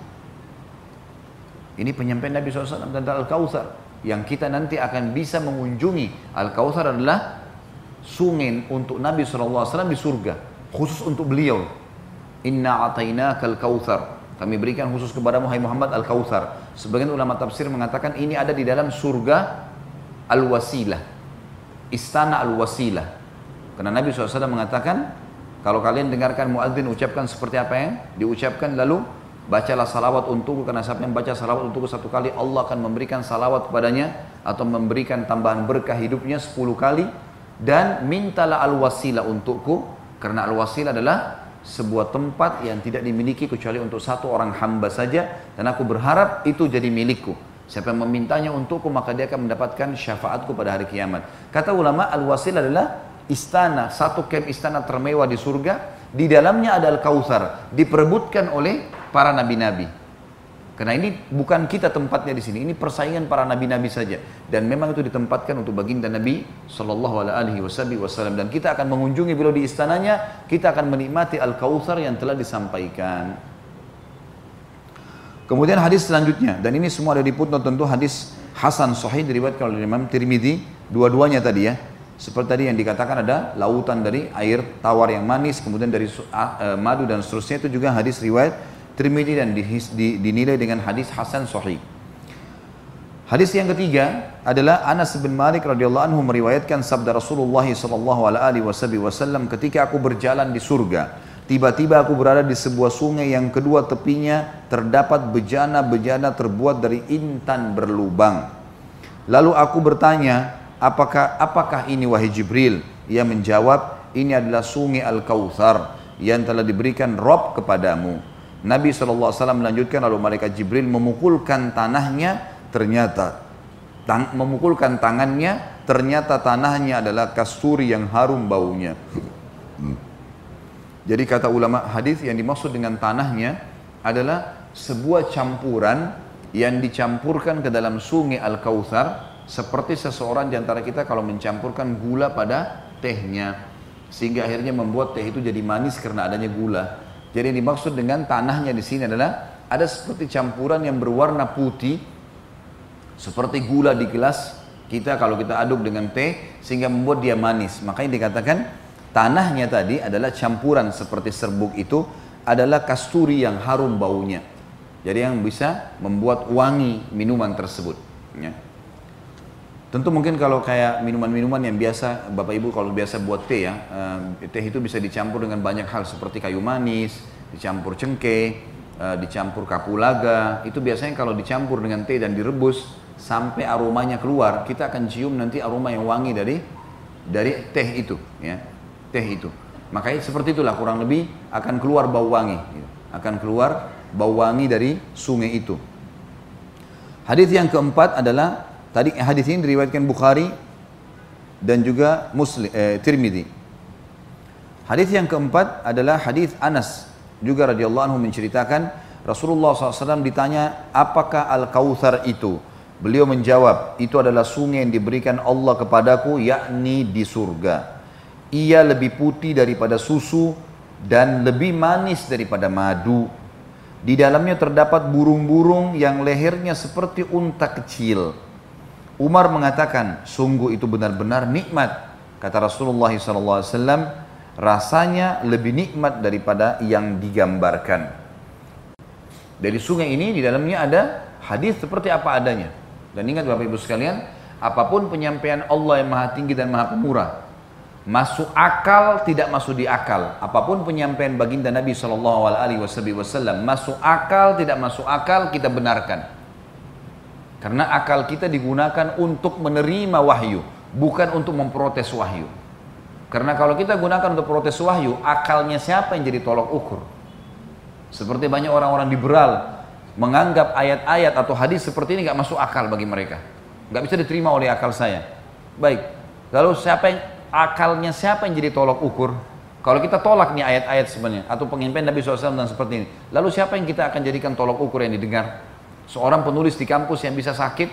Ini penyampaian Nabi SAW tentang Al-Kautsar yang kita nanti akan bisa mengunjungi. Al-Kautsar adalah sungai untuk Nabi SAW di surga, khusus untuk beliau. Inna atainakal kautsar. Kami berikan khusus kepada Muhammad Al-Kautsar. Sebagian ulama tafsir mengatakan ini ada di dalam surga Al-Wasilah. Istana Al-Wasilah. Karena Nabi SAW mengatakan, kalau kalian dengarkan muadzin ucapkan seperti apa yang diucapkan lalu bacalah salawat untukku karena yang baca salawat untukku satu kali Allah akan memberikan salawat kepadanya atau memberikan tambahan berkah hidupnya sepuluh kali dan mintalah al-wasilah untukku karena al-wasilah adalah sebuah tempat yang tidak dimiliki kecuali untuk satu orang hamba saja dan aku berharap itu jadi milikku. Siapa yang memintanya untukku maka dia akan mendapatkan syafaatku pada hari kiamat. Kata ulama al-wasil adalah istana, satu kem istana termewah di surga, di dalamnya ada al-kautsar, diperebutkan oleh para nabi-nabi. Karena ini bukan kita tempatnya di sini, ini persaingan para nabi-nabi saja. Dan memang itu ditempatkan untuk baginda Nabi Shallallahu Alaihi Wasallam. Dan kita akan mengunjungi beliau di istananya, kita akan menikmati al kautsar yang telah disampaikan. Kemudian hadis selanjutnya, dan ini semua ada di putnot tentu hadis Hasan Sahih diriwayatkan oleh Imam Tirmidzi, dua-duanya tadi ya. Seperti tadi yang dikatakan ada lautan dari air tawar yang manis, kemudian dari uh, madu dan seterusnya itu juga hadis riwayat Tirmidzi dan dinilai dengan hadis hasan sahih. Hadis yang ketiga adalah Anas bin Malik radhiyallahu anhu meriwayatkan sabda Rasulullah wasallam ketika aku berjalan di surga tiba-tiba aku berada di sebuah sungai yang kedua tepinya terdapat bejana-bejana terbuat dari intan berlubang. Lalu aku bertanya apakah apakah ini wahai Jibril? Ia menjawab ini adalah sungai Al-Kautsar yang telah diberikan Rob kepadamu. Nabi SAW melanjutkan lalu malaikat Jibril memukulkan tanahnya ternyata tang, memukulkan tangannya ternyata tanahnya adalah kasturi yang harum baunya. Jadi kata ulama hadis yang dimaksud dengan tanahnya adalah sebuah campuran yang dicampurkan ke dalam sungai Al-Kautsar seperti seseorang di antara kita kalau mencampurkan gula pada tehnya sehingga akhirnya membuat teh itu jadi manis karena adanya gula. Jadi yang dimaksud dengan tanahnya di sini adalah ada seperti campuran yang berwarna putih seperti gula di gelas kita kalau kita aduk dengan teh sehingga membuat dia manis. Makanya dikatakan tanahnya tadi adalah campuran seperti serbuk itu adalah kasturi yang harum baunya. Jadi yang bisa membuat wangi minuman tersebut. Ya. Tentu mungkin kalau kayak minuman-minuman yang biasa Bapak Ibu kalau biasa buat teh ya, eh, teh itu bisa dicampur dengan banyak hal seperti kayu manis, dicampur cengkeh, eh, dicampur kapulaga. Itu biasanya kalau dicampur dengan teh dan direbus sampai aromanya keluar, kita akan cium nanti aroma yang wangi dari dari teh itu, ya, teh itu. Makanya seperti itulah kurang lebih akan keluar bau wangi, gitu. akan keluar bau wangi dari sungai itu. Hadis yang keempat adalah Tadi hadis ini diriwayatkan Bukhari dan juga Muslim eh, Tirmidzi. Hadis yang keempat adalah hadis Anas juga radhiyallahu anhu menceritakan Rasulullah SAW ditanya apakah al kautsar itu? Beliau menjawab itu adalah sungai yang diberikan Allah kepadaku yakni di surga. Ia lebih putih daripada susu dan lebih manis daripada madu. Di dalamnya terdapat burung-burung yang lehernya seperti unta kecil Umar mengatakan, sungguh itu benar-benar nikmat. Kata Rasulullah SAW, rasanya lebih nikmat daripada yang digambarkan. Dari sungai ini di dalamnya ada hadis seperti apa adanya. Dan ingat Bapak Ibu sekalian, apa pun penyampaian Allah yang maha tinggi dan maha pemurah, masuk akal tidak masuk di akal. Apa pun penyampaian baginda Nabi SAW, masuk akal tidak masuk akal kita benarkan. Karena akal kita digunakan untuk menerima wahyu, bukan untuk memprotes wahyu. Karena kalau kita gunakan untuk protes wahyu, akalnya siapa yang jadi tolok ukur? Seperti banyak orang-orang liberal menganggap ayat-ayat atau hadis seperti ini nggak masuk akal bagi mereka, nggak bisa diterima oleh akal saya. Baik. Lalu siapa yang akalnya siapa yang jadi tolok ukur? Kalau kita tolak nih ayat-ayat sebenarnya atau pengimpian Nabi SAW dan seperti ini, lalu siapa yang kita akan jadikan tolok ukur yang didengar? Seorang penulis di kampus yang bisa sakit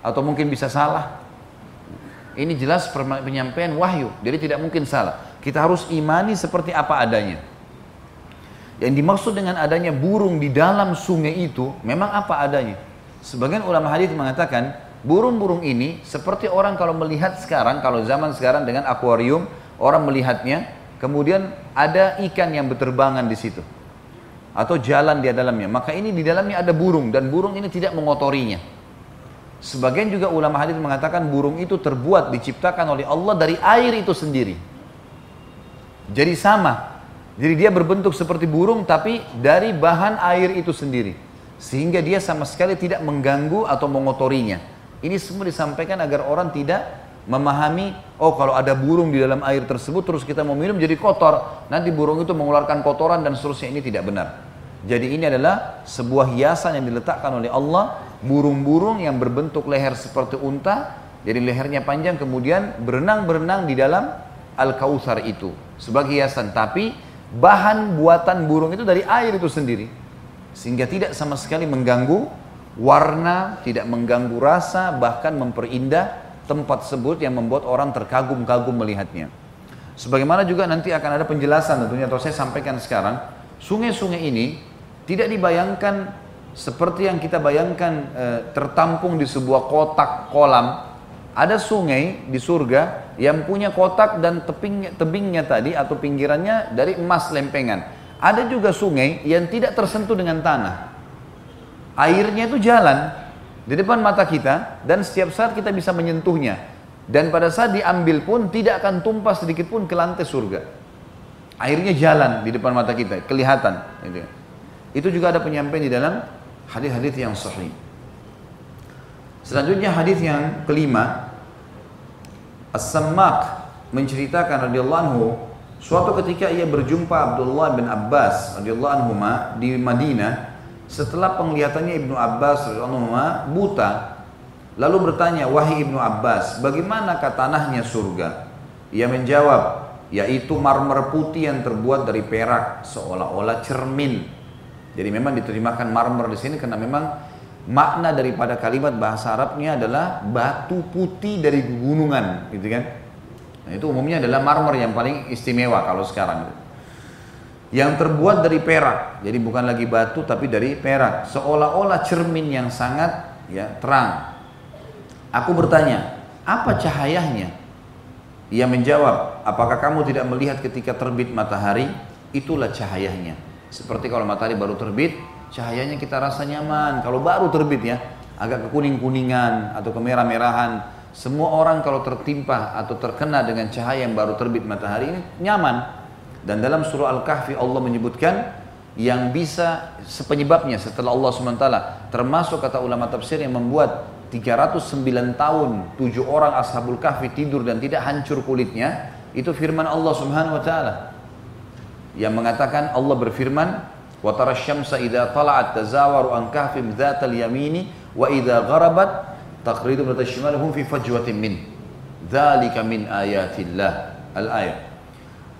atau mungkin bisa salah? Ini jelas penyampaian wahyu, jadi tidak mungkin salah. Kita harus imani seperti apa adanya. Yang dimaksud dengan adanya burung di dalam sungai itu memang apa adanya. Sebagian ulama hadis mengatakan burung-burung ini seperti orang kalau melihat sekarang, kalau zaman sekarang dengan akuarium, orang melihatnya, kemudian ada ikan yang berterbangan di situ atau jalan di dalamnya. Maka ini di dalamnya ada burung dan burung ini tidak mengotorinya. Sebagian juga ulama hadis mengatakan burung itu terbuat diciptakan oleh Allah dari air itu sendiri. Jadi sama. Jadi dia berbentuk seperti burung tapi dari bahan air itu sendiri. Sehingga dia sama sekali tidak mengganggu atau mengotorinya. Ini semua disampaikan agar orang tidak memahami, oh kalau ada burung di dalam air tersebut terus kita mau minum jadi kotor. Nanti burung itu mengeluarkan kotoran dan seterusnya ini tidak benar. Jadi ini adalah sebuah hiasan yang diletakkan oleh Allah, burung-burung yang berbentuk leher seperti unta, jadi lehernya panjang kemudian berenang-berenang di dalam Al-Kautsar itu sebagai hiasan. Tapi bahan buatan burung itu dari air itu sendiri. Sehingga tidak sama sekali mengganggu warna, tidak mengganggu rasa, bahkan memperindah tempat tersebut yang membuat orang terkagum-kagum melihatnya. Sebagaimana juga nanti akan ada penjelasan tentunya atau saya sampaikan sekarang, sungai-sungai ini tidak dibayangkan seperti yang kita bayangkan e, tertampung di sebuah kotak kolam. Ada sungai di surga yang punya kotak dan tebingnya, tebingnya tadi atau pinggirannya dari emas lempengan. Ada juga sungai yang tidak tersentuh dengan tanah. Airnya itu jalan di depan mata kita dan setiap saat kita bisa menyentuhnya. Dan pada saat diambil pun tidak akan tumpah sedikit pun ke lantai surga. Airnya jalan di depan mata kita, kelihatan. Gitu. Itu juga ada penyampaian di dalam hadis-hadis yang sahih. Selanjutnya hadis yang kelima, As-Sammak menceritakan radhiyallahu anhu suatu ketika ia berjumpa Abdullah bin Abbas radhiyallahu anhu di Madinah setelah penglihatannya Ibnu Abbas buta lalu bertanya wahai Ibnu Abbas bagaimana tanahnya surga ia menjawab yaitu marmer putih yang terbuat dari perak seolah-olah cermin jadi memang diterimakan marmer di sini karena memang makna daripada kalimat bahasa Arabnya adalah batu putih dari gunungan, gitu kan? Nah, itu umumnya adalah marmer yang paling istimewa kalau sekarang. Yang terbuat dari perak, jadi bukan lagi batu tapi dari perak, seolah-olah cermin yang sangat ya terang. Aku bertanya, apa cahayanya? Ia menjawab, apakah kamu tidak melihat ketika terbit matahari? Itulah cahayanya. Seperti kalau matahari baru terbit, cahayanya kita rasa nyaman. Kalau baru terbit ya, agak kekuning-kuningan atau kemerah-merahan. Semua orang kalau tertimpa atau terkena dengan cahaya yang baru terbit matahari ini nyaman. Dan dalam surah Al-Kahfi Allah menyebutkan yang bisa sepenyebabnya setelah Allah SWT termasuk kata ulama tafsir yang membuat 309 tahun tujuh orang ashabul kahfi tidur dan tidak hancur kulitnya itu firman Allah Subhanahu wa taala. Yang mengatakan Allah berfirman wa tara syamsa idza tala'at tazawaru an kahfim dzatal yamini wa idza gharabat taqridu min tashimalhum fi fajwatin min. Dzalika min ayatillah. Al ayat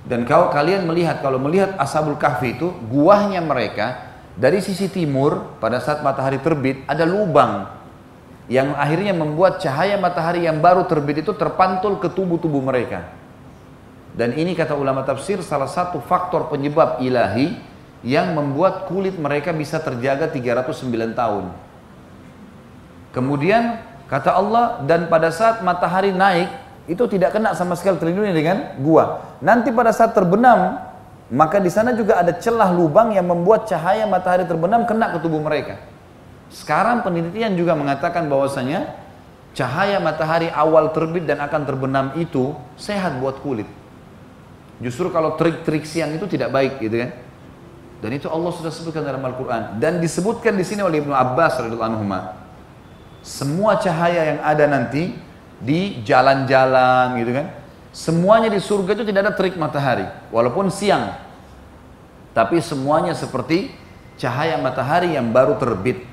dan kalau kalian melihat kalau melihat ashabul kahfi itu guahnya mereka dari sisi timur pada saat matahari terbit ada lubang yang akhirnya membuat cahaya matahari yang baru terbit itu terpantul ke tubuh-tubuh mereka dan ini kata ulama tafsir salah satu faktor penyebab ilahi yang membuat kulit mereka bisa terjaga 309 tahun. Kemudian kata Allah dan pada saat matahari naik itu tidak kena sama sekali terlindungi dengan gua. Nanti pada saat terbenam maka di sana juga ada celah lubang yang membuat cahaya matahari terbenam kena ke tubuh mereka. Sekarang penelitian juga mengatakan bahwasanya cahaya matahari awal terbit dan akan terbenam itu sehat buat kulit. Justru kalau trik-trik siang itu tidak baik gitu kan. Dan itu Allah sudah sebutkan dalam Al-Quran. Dan disebutkan di sini oleh Ibnu Abbas radhiyallahu anhu. Semua cahaya yang ada nanti di jalan-jalan gitu kan. Semuanya di surga itu tidak ada terik matahari. Walaupun siang. Tapi semuanya seperti cahaya matahari yang baru terbit.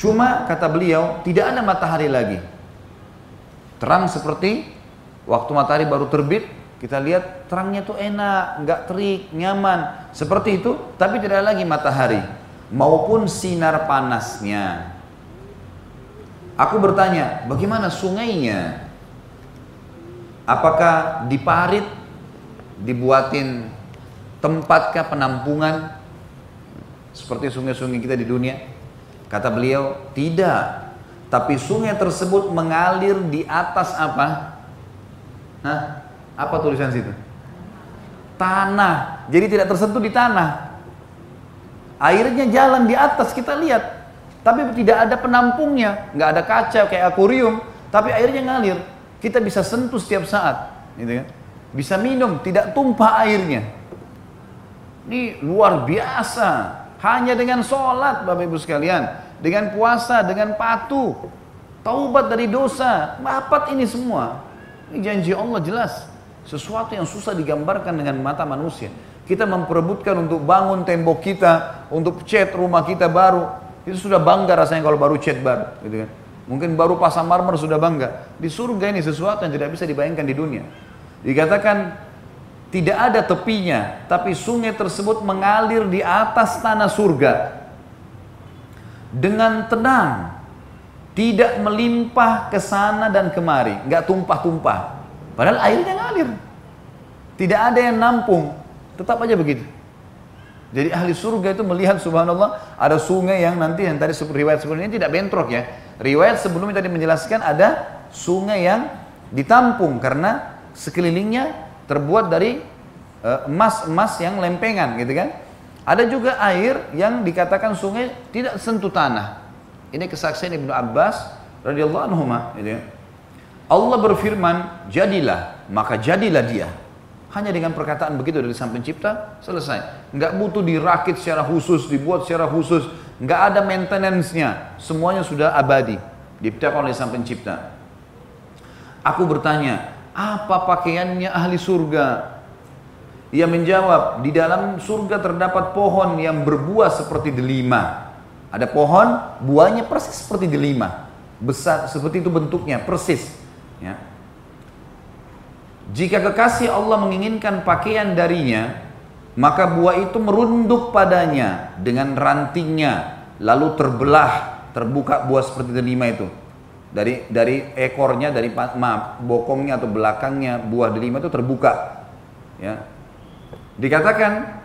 Cuma kata beliau tidak ada matahari lagi. Terang seperti waktu matahari baru terbit, kita lihat terangnya tuh enak, nggak terik, nyaman. Seperti itu, tapi tidak lagi matahari maupun sinar panasnya. Aku bertanya, bagaimana sungainya? Apakah diparit, dibuatin tempatkah penampungan seperti sungai-sungai kita di dunia? Kata beliau, tidak. Tapi sungai tersebut mengalir di atas apa? Hah? Apa tulisan situ? Tanah. Jadi tidak tersentuh di tanah. Airnya jalan di atas kita lihat. Tapi tidak ada penampungnya, nggak ada kaca kayak akuarium, tapi airnya ngalir. Kita bisa sentuh setiap saat, gitu kan? Bisa minum, tidak tumpah airnya. Ini luar biasa. Hanya dengan sholat, Bapak Ibu sekalian dengan puasa, dengan patuh, taubat dari dosa, dapat ini semua. Ini janji Allah jelas. Sesuatu yang susah digambarkan dengan mata manusia. Kita memperebutkan untuk bangun tembok kita, untuk cat rumah kita baru. Itu sudah bangga rasanya kalau baru cat baru, gitu kan. Mungkin baru pasang marmer sudah bangga. Di surga ini sesuatu yang tidak bisa dibayangkan di dunia. Dikatakan tidak ada tepinya, tapi sungai tersebut mengalir di atas tanah surga dengan tenang, tidak melimpah ke sana dan kemari, nggak tumpah-tumpah. Padahal airnya ngalir. Tidak ada yang nampung, tetap aja begitu. Jadi ahli surga itu melihat subhanallah ada sungai yang nanti yang tadi riwayat sebelumnya tidak bentrok ya. Riwayat sebelumnya tadi menjelaskan ada sungai yang ditampung karena sekelilingnya terbuat dari eh, emas-emas yang lempengan gitu kan. Ada juga air yang dikatakan sungai tidak sentuh tanah. Ini kesaksian Ibnu Abbas radhiyallahu anhu gitu ya. Allah berfirman, "Jadilah, maka jadilah dia." Hanya dengan perkataan begitu dari Sang Pencipta selesai. Enggak butuh dirakit secara khusus, dibuat secara khusus, enggak ada maintenance-nya. Semuanya sudah abadi, diciptakan oleh Sang Pencipta. Aku bertanya, apa pakaiannya ahli surga? Ia menjawab, di dalam surga terdapat pohon yang berbuah seperti delima. Ada pohon, buahnya persis seperti delima. Besar, seperti itu bentuknya, persis. Ya. Jika kekasih Allah menginginkan pakaian darinya, maka buah itu merunduk padanya dengan rantingnya, lalu terbelah, terbuka buah seperti delima itu. Dari dari ekornya, dari maaf, bokongnya atau belakangnya buah delima itu terbuka. Ya, Dikatakan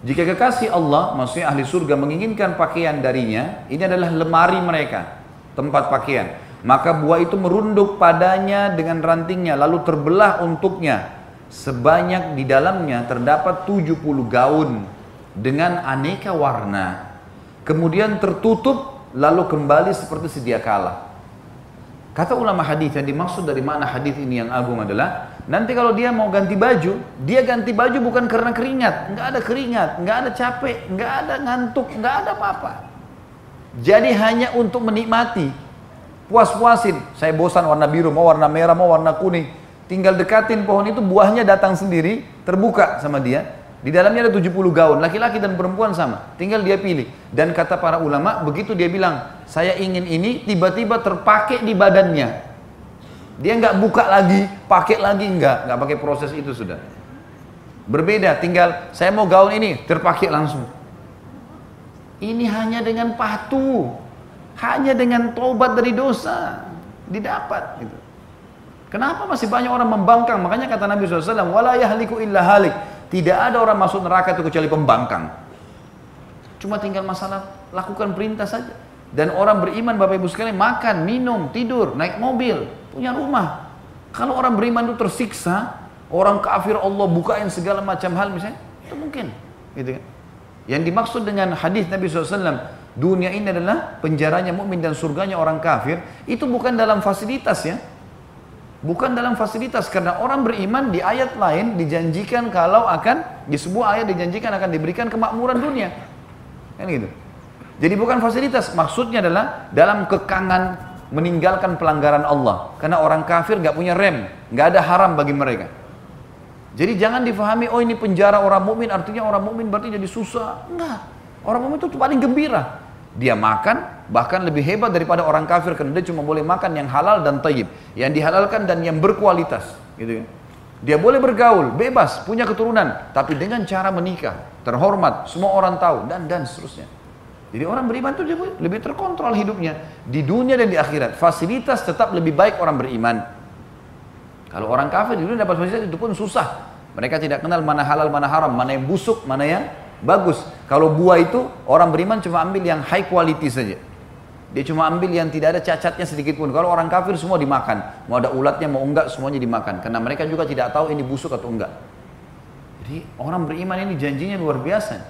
jika kekasih Allah, maksudnya ahli surga menginginkan pakaian darinya, ini adalah lemari mereka, tempat pakaian. Maka buah itu merunduk padanya dengan rantingnya, lalu terbelah untuknya. Sebanyak di dalamnya terdapat 70 gaun dengan aneka warna. Kemudian tertutup, lalu kembali seperti sedia kala. Kata ulama hadis yang dimaksud dari mana hadis ini yang agung adalah Nanti kalau dia mau ganti baju, dia ganti baju bukan karena keringat, nggak ada keringat, nggak ada capek, nggak ada ngantuk, nggak ada apa-apa. Jadi hanya untuk menikmati, puas-puasin. Saya bosan warna biru, mau warna merah, mau warna kuning. Tinggal dekatin pohon itu, buahnya datang sendiri, terbuka sama dia. Di dalamnya ada 70 gaun, laki-laki dan perempuan sama. Tinggal dia pilih. Dan kata para ulama, begitu dia bilang, saya ingin ini, tiba-tiba terpakai di badannya. Dia nggak buka lagi, pakai lagi nggak, nggak pakai proses itu sudah. Berbeda, tinggal saya mau gaun ini terpakai langsung. Ini hanya dengan patuh, hanya dengan tobat dari dosa didapat. Gitu. Kenapa masih banyak orang membangkang? Makanya kata Nabi SAW, wala yahliku illa halik. Tidak ada orang masuk neraka itu kecuali pembangkang. Cuma tinggal masalah lakukan perintah saja. Dan orang beriman Bapak Ibu sekalian makan, minum, tidur, naik mobil, punya rumah. Kalau orang beriman itu tersiksa, orang kafir Allah bukain segala macam hal misalnya, itu mungkin. Gitu kan? Yang dimaksud dengan hadis Nabi SAW, dunia ini adalah penjaranya mukmin dan surganya orang kafir, itu bukan dalam fasilitas ya. Bukan dalam fasilitas karena orang beriman di ayat lain dijanjikan kalau akan di sebuah ayat dijanjikan akan diberikan kemakmuran dunia. Kan gitu. Jadi bukan fasilitas, maksudnya adalah dalam kekangan meninggalkan pelanggaran Allah. Karena orang kafir nggak punya rem, nggak ada haram bagi mereka. Jadi jangan difahami, oh ini penjara orang mukmin artinya orang mukmin berarti jadi susah. Enggak. Orang mukmin itu paling gembira. Dia makan bahkan lebih hebat daripada orang kafir karena dia cuma boleh makan yang halal dan tayyib, yang dihalalkan dan yang berkualitas, gitu kan. Dia boleh bergaul, bebas, punya keturunan, tapi dengan cara menikah, terhormat, semua orang tahu dan dan seterusnya. Jadi orang beriman itu lebih terkontrol hidupnya di dunia dan di akhirat. Fasilitas tetap lebih baik orang beriman. Kalau orang kafir di dunia dapat fasilitas itu pun susah. Mereka tidak kenal mana halal, mana haram, mana yang busuk, mana yang bagus. Kalau buah itu orang beriman cuma ambil yang high quality saja. Dia cuma ambil yang tidak ada cacatnya sedikit pun. Kalau orang kafir semua dimakan. Mau ada ulatnya, mau enggak, semuanya dimakan. Karena mereka juga tidak tahu ini busuk atau enggak. Jadi orang beriman ini janjinya luar biasa.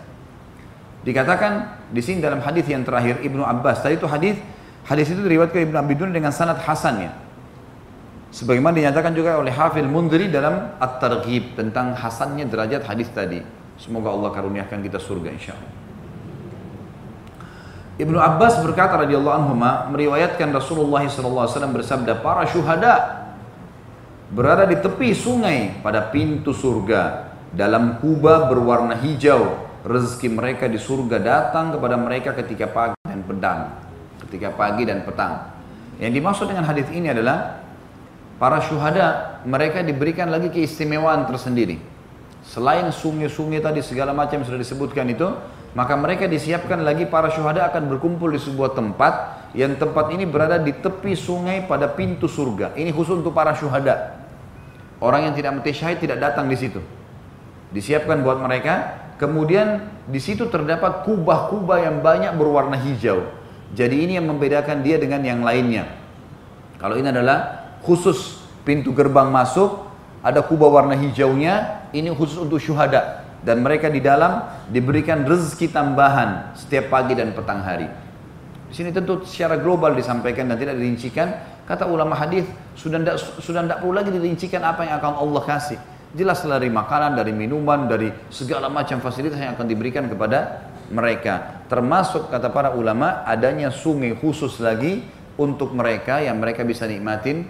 Dikatakan di sini dalam hadis yang terakhir Ibnu Abbas. Tadi itu hadis hadis itu diriwayatkan Ibnu Abi dengan sanad hasan ya. Sebagaimana dinyatakan juga oleh Hafil Mundri dalam At-Targhib tentang hasannya derajat hadis tadi. Semoga Allah karuniakan kita surga insya Allah. Ibnu Abbas berkata radhiyallahu anhu meriwayatkan Rasulullah SAW bersabda para syuhada berada di tepi sungai pada pintu surga. Dalam kubah berwarna hijau rezeki mereka di surga datang kepada mereka ketika pagi dan petang ketika pagi dan petang. Yang dimaksud dengan hadis ini adalah para syuhada mereka diberikan lagi keistimewaan tersendiri selain sungai-sungai tadi segala macam sudah disebutkan itu maka mereka disiapkan lagi para syuhada akan berkumpul di sebuah tempat yang tempat ini berada di tepi sungai pada pintu surga. Ini khusus untuk para syuhada. Orang yang tidak mati syahid tidak datang di situ. Disiapkan buat mereka. Kemudian di situ terdapat kubah-kubah yang banyak berwarna hijau. Jadi ini yang membedakan dia dengan yang lainnya. Kalau ini adalah khusus pintu gerbang masuk, ada kubah warna hijaunya, ini khusus untuk syuhada dan mereka di dalam diberikan rezeki tambahan setiap pagi dan petang hari. Di sini tentu secara global disampaikan dan tidak dirincikan. Kata ulama hadis sudah tidak sudah tidak perlu lagi dirincikan apa yang akan Allah kasih. Jelas dari makanan, dari minuman, dari segala macam fasilitas yang akan diberikan kepada mereka. Termasuk kata para ulama adanya sungai khusus lagi untuk mereka yang mereka bisa nikmatin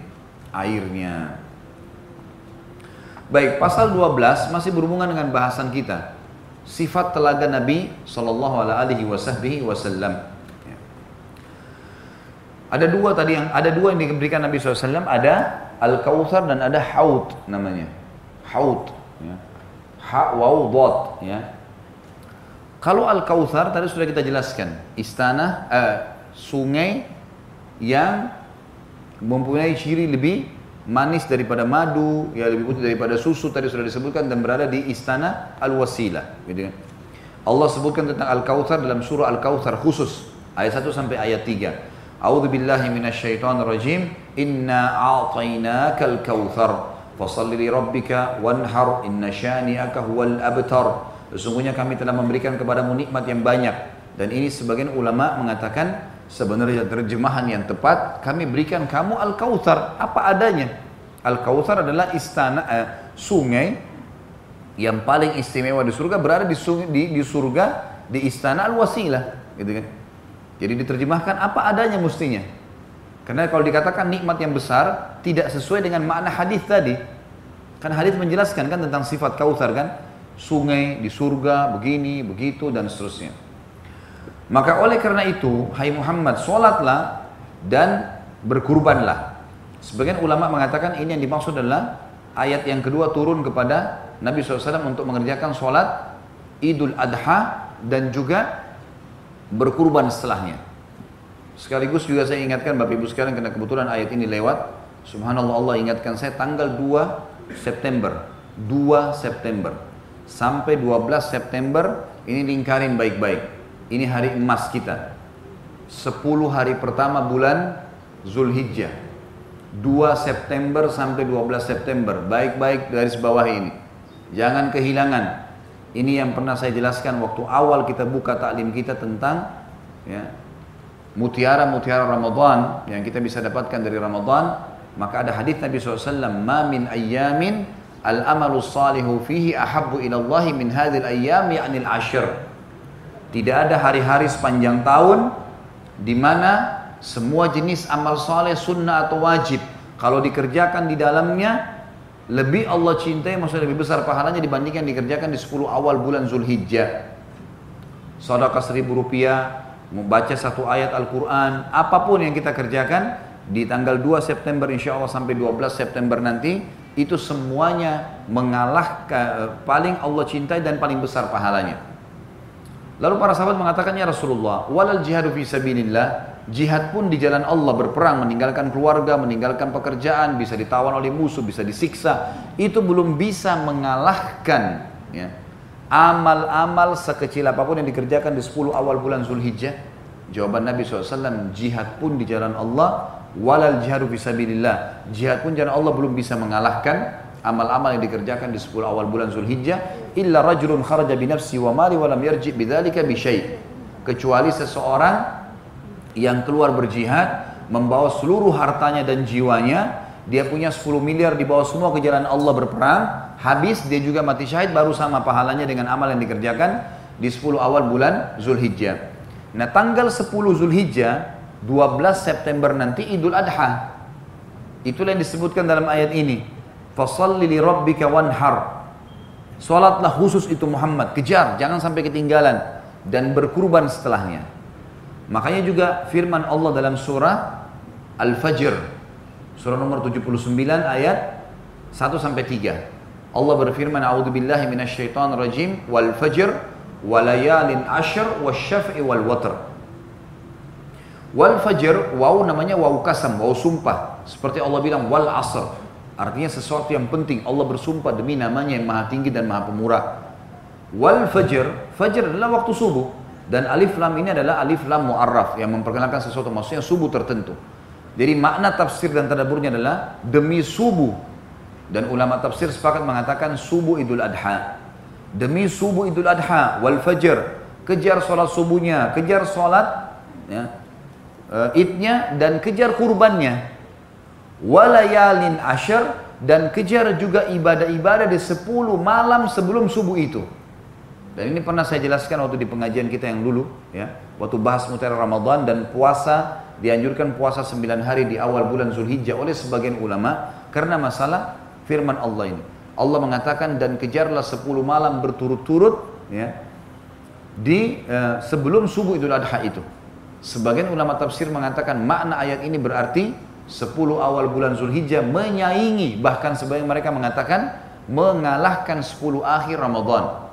airnya. Baik, pasal 12 masih berhubungan dengan bahasan kita. Sifat telaga Nabi Sallallahu Alaihi Wasallam. Ya. Ada dua tadi yang ada dua yang diberikan Nabi SAW. Ada al kautsar dan ada haud namanya. Haud. Ya. Ha waw Ya. Kalau al kautsar tadi sudah kita jelaskan. Istana eh, sungai yang mempunyai ciri lebih manis daripada madu, ya lebih putih daripada susu tadi sudah disebutkan dan berada di istana Al-Wasilah, gitu kan. Allah sebutkan tentang Al-Kautsar dalam surah Al-Kautsar khusus ayat 1 sampai ayat 3. A'udzu billahi minasyaitonir rajim. Inna a'tainakal kautsar fasalli li rabbika wanhar inna syani'aka huwal abtar. Sesungguhnya kami telah memberikan kepadamu nikmat yang banyak dan ini sebagian ulama mengatakan sebenarnya terjemahan yang tepat kami berikan kamu al-kautsar. Apa adanya. Al-kautsar adalah istana eh, sungai yang paling istimewa di surga berada di, sungai, di, di surga di istana al-wasilah gitu kan. Jadi diterjemahkan apa adanya mestinya. Karena kalau dikatakan nikmat yang besar tidak sesuai dengan makna hadis tadi. Kan hadis menjelaskan kan tentang sifat kautsar kan. Sungai di surga begini begitu dan seterusnya maka oleh karena itu, hai Muhammad, sholatlah dan berkurbanlah. Sebagian ulama mengatakan ini yang dimaksud adalah ayat yang kedua turun kepada Nabi SAW untuk mengerjakan sholat idul adha dan juga berkurban setelahnya. Sekaligus juga saya ingatkan Bapak Ibu sekalian karena kebetulan ayat ini lewat. Subhanallah Allah ingatkan saya tanggal 2 September. 2 September. Sampai 12 September ini lingkarin baik-baik ini hari emas kita. 10 hari pertama bulan Zulhijjah. 2 September sampai 12 September. Baik-baik dari bawah ini. Jangan kehilangan. Ini yang pernah saya jelaskan waktu awal kita buka taklim kita tentang ya, mutiara-mutiara Ramadan yang kita bisa dapatkan dari Ramadan. Maka ada hadis Nabi SAW, Ma min ayyamin al-amalu salihu fihi ahabbu ilallahi min hadhil ayyam ya'nil ashir. Tidak ada hari-hari sepanjang tahun di mana semua jenis amal soleh sunnah atau wajib kalau dikerjakan di dalamnya lebih Allah cintai maksudnya lebih besar pahalanya dibandingkan dikerjakan di 10 awal bulan Zulhijjah. Sedekah seribu rupiah, membaca satu ayat Al-Quran, apa pun yang kita kerjakan di tanggal 2 September insya Allah sampai 12 September nanti itu semuanya mengalahkan paling Allah cintai dan paling besar pahalanya. Lalu para sahabat mengatakan ya Rasulullah, walal jihadu fi sabilillah, jihad pun di jalan Allah berperang, meninggalkan keluarga, meninggalkan pekerjaan, bisa ditawan oleh musuh, bisa disiksa, itu belum bisa mengalahkan ya, amal-amal sekecil apa pun yang dikerjakan di 10 awal bulan Zulhijjah. Jawaban Nabi SAW, jihad pun di jalan Allah, walal jihadu fisabilillah. Jihad pun jalan Allah belum bisa mengalahkan amal-amal yang dikerjakan di 10 awal bulan Zulhijjah illa rajulun kharaja bi nafsi wa mali wa lam yarji bidzalika bi kecuali seseorang yang keluar berjihad membawa seluruh hartanya dan jiwanya dia punya 10 miliar dibawa semua ke jalan Allah berperang habis dia juga mati syahid baru sama pahalanya dengan amal yang dikerjakan di 10 awal bulan Zulhijjah. Nah tanggal 10 Zulhijjah 12 September nanti Idul Adha. Itulah yang disebutkan dalam ayat ini. Fasalli li rabbika wanhar. Salatlah khusus itu Muhammad, kejar, jangan sampai ketinggalan dan berkurban setelahnya. Makanya juga firman Allah dalam surah Al-Fajr, surah nomor 79 ayat 1 sampai 3. Allah berfirman, "A'udzu billahi minasyaitonir rajim wal fajr walayalin ashr wasyaf'i wal watr." Wal fajr, waw namanya waw kasam, waw sumpah. Seperti Allah bilang wal asr. Artinya sesuatu yang penting. Allah bersumpah demi namanya yang maha tinggi dan maha pemurah. Wal fajr, fajr adalah waktu subuh. Dan alif lam ini adalah alif lam mu'arraf yang memperkenalkan sesuatu maksudnya subuh tertentu. Jadi makna tafsir dan tadaburnya adalah demi subuh. Dan ulama tafsir sepakat mengatakan subuh idul adha. Demi subuh idul adha wal fajr. Kejar sholat subuhnya, kejar sholat ya, uh, idnya dan kejar kurbannya walayalin ashar dan kejar juga ibadah-ibadah di 10 malam sebelum subuh itu. Dan ini pernah saya jelaskan waktu di pengajian kita yang dulu ya, waktu bahas mutiara Ramadan dan puasa dianjurkan puasa 9 hari di awal bulan Zulhijjah oleh sebagian ulama karena masalah firman Allah ini. Allah mengatakan dan kejarlah 10 malam berturut-turut ya di uh, sebelum subuh Idul Adha itu. Sebagian ulama tafsir mengatakan makna ayat ini berarti 10 awal bulan Zulhijjah menyaingi bahkan sebagian mereka mengatakan mengalahkan 10 akhir Ramadan.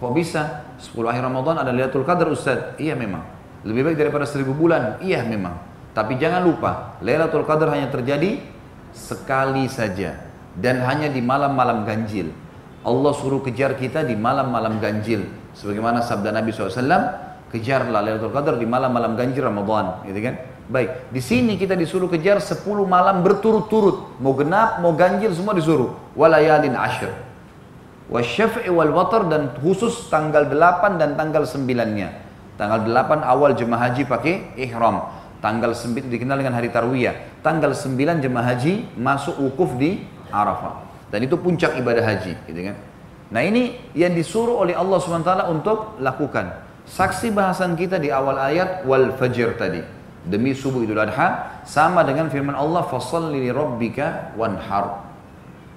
Kok bisa? 10 akhir Ramadan ada Lailatul Qadar Ustaz? Iya memang. Lebih baik daripada 1000 bulan? Iya memang. Tapi jangan lupa, Lailatul Qadar hanya terjadi sekali saja dan hanya di malam-malam ganjil. Allah suruh kejar kita di malam-malam ganjil. Sebagaimana sabda Nabi SAW, kejarlah Lailatul Qadar di malam-malam ganjil Ramadan, gitu kan? Baik, di sini kita disuruh kejar 10 malam berturut-turut. Mau genap, mau ganjil semua disuruh. Walayalin ashir. Wasyaf'i wal watar dan khusus tanggal 8 dan tanggal 9-nya. Tanggal 8 awal jemaah haji pakai ihram. Tanggal 9 dikenal dengan hari tarwiyah. Tanggal 9 jemaah haji masuk wukuf di Arafah. Dan itu puncak ibadah haji, gitu kan. Nah ini yang disuruh oleh Allah SWT untuk lakukan. Saksi bahasan kita di awal ayat wal fajr tadi demi subuh Idul Adha sama dengan firman Allah fasalli li rabbika wanhar.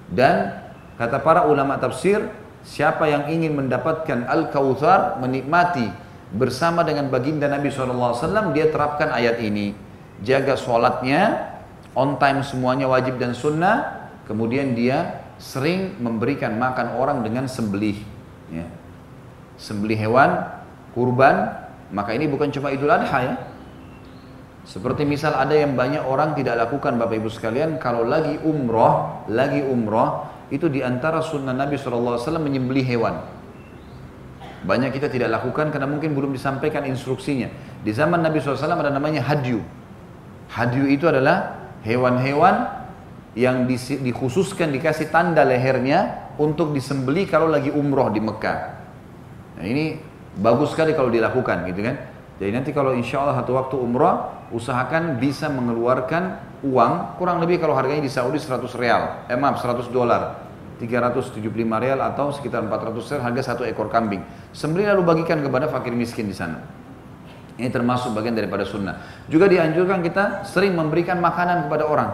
Dan kata para ulama tafsir, siapa yang ingin mendapatkan al-kautsar menikmati bersama dengan baginda Nabi SAW, dia terapkan ayat ini. Jaga sholatnya, on time semuanya wajib dan sunnah, kemudian dia sering memberikan makan orang dengan sembelih. Ya. Sembelih hewan, kurban, maka ini bukan cuma idul adha ya, seperti misal ada yang banyak orang tidak lakukan Bapak Ibu sekalian kalau lagi umroh, lagi umroh itu di antara sunnah Nabi SAW menyembelih hewan. Banyak kita tidak lakukan karena mungkin belum disampaikan instruksinya. Di zaman Nabi SAW ada namanya hadyu. Hadyu itu adalah hewan-hewan yang dikhususkan dikasih tanda lehernya untuk disembeli kalau lagi umroh di Mekah. Nah ini bagus sekali kalau dilakukan gitu kan. Jadi nanti kalau insya Allah satu waktu umroh usahakan bisa mengeluarkan uang kurang lebih kalau harganya di Saudi 100 real, eh maaf 100 dolar, 375 real atau sekitar 400 real harga satu ekor kambing. Sembelih lalu bagikan kepada fakir miskin di sana. Ini termasuk bagian daripada sunnah. Juga dianjurkan kita sering memberikan makanan kepada orang.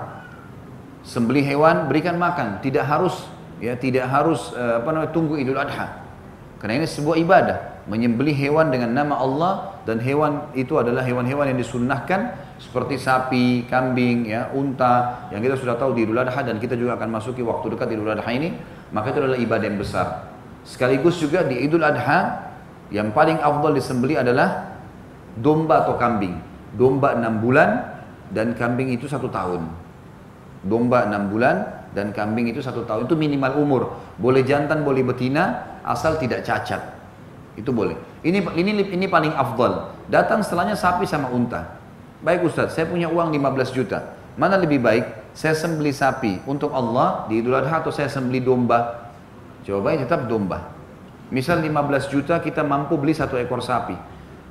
Sembelih hewan berikan makan, tidak harus ya tidak harus eh, apa namanya tunggu Idul Adha. Karena ini sebuah ibadah. Menyembelih hewan dengan nama Allah dan hewan itu adalah hewan-hewan yang disunnahkan seperti sapi, kambing, ya, unta yang kita sudah tahu di Idul Adha dan kita juga akan masuki waktu dekat Idul Adha ini, maka itu adalah ibadah yang besar. Sekaligus juga di Idul Adha yang paling afdal disembeli adalah domba atau kambing. Domba enam bulan dan kambing itu satu tahun. Domba enam bulan dan kambing itu satu tahun. Itu minimal umur. Boleh jantan, boleh betina, asal tidak cacat. Itu boleh. Ini ini ini paling afdal. Datang setelahnya sapi sama unta. Baik Ustaz, saya punya uang 15 juta. Mana lebih baik? Saya sembeli sapi untuk Allah di Idul Adha atau saya sembeli domba? Jawabannya tetap domba. Misal 15 juta kita mampu beli satu ekor sapi.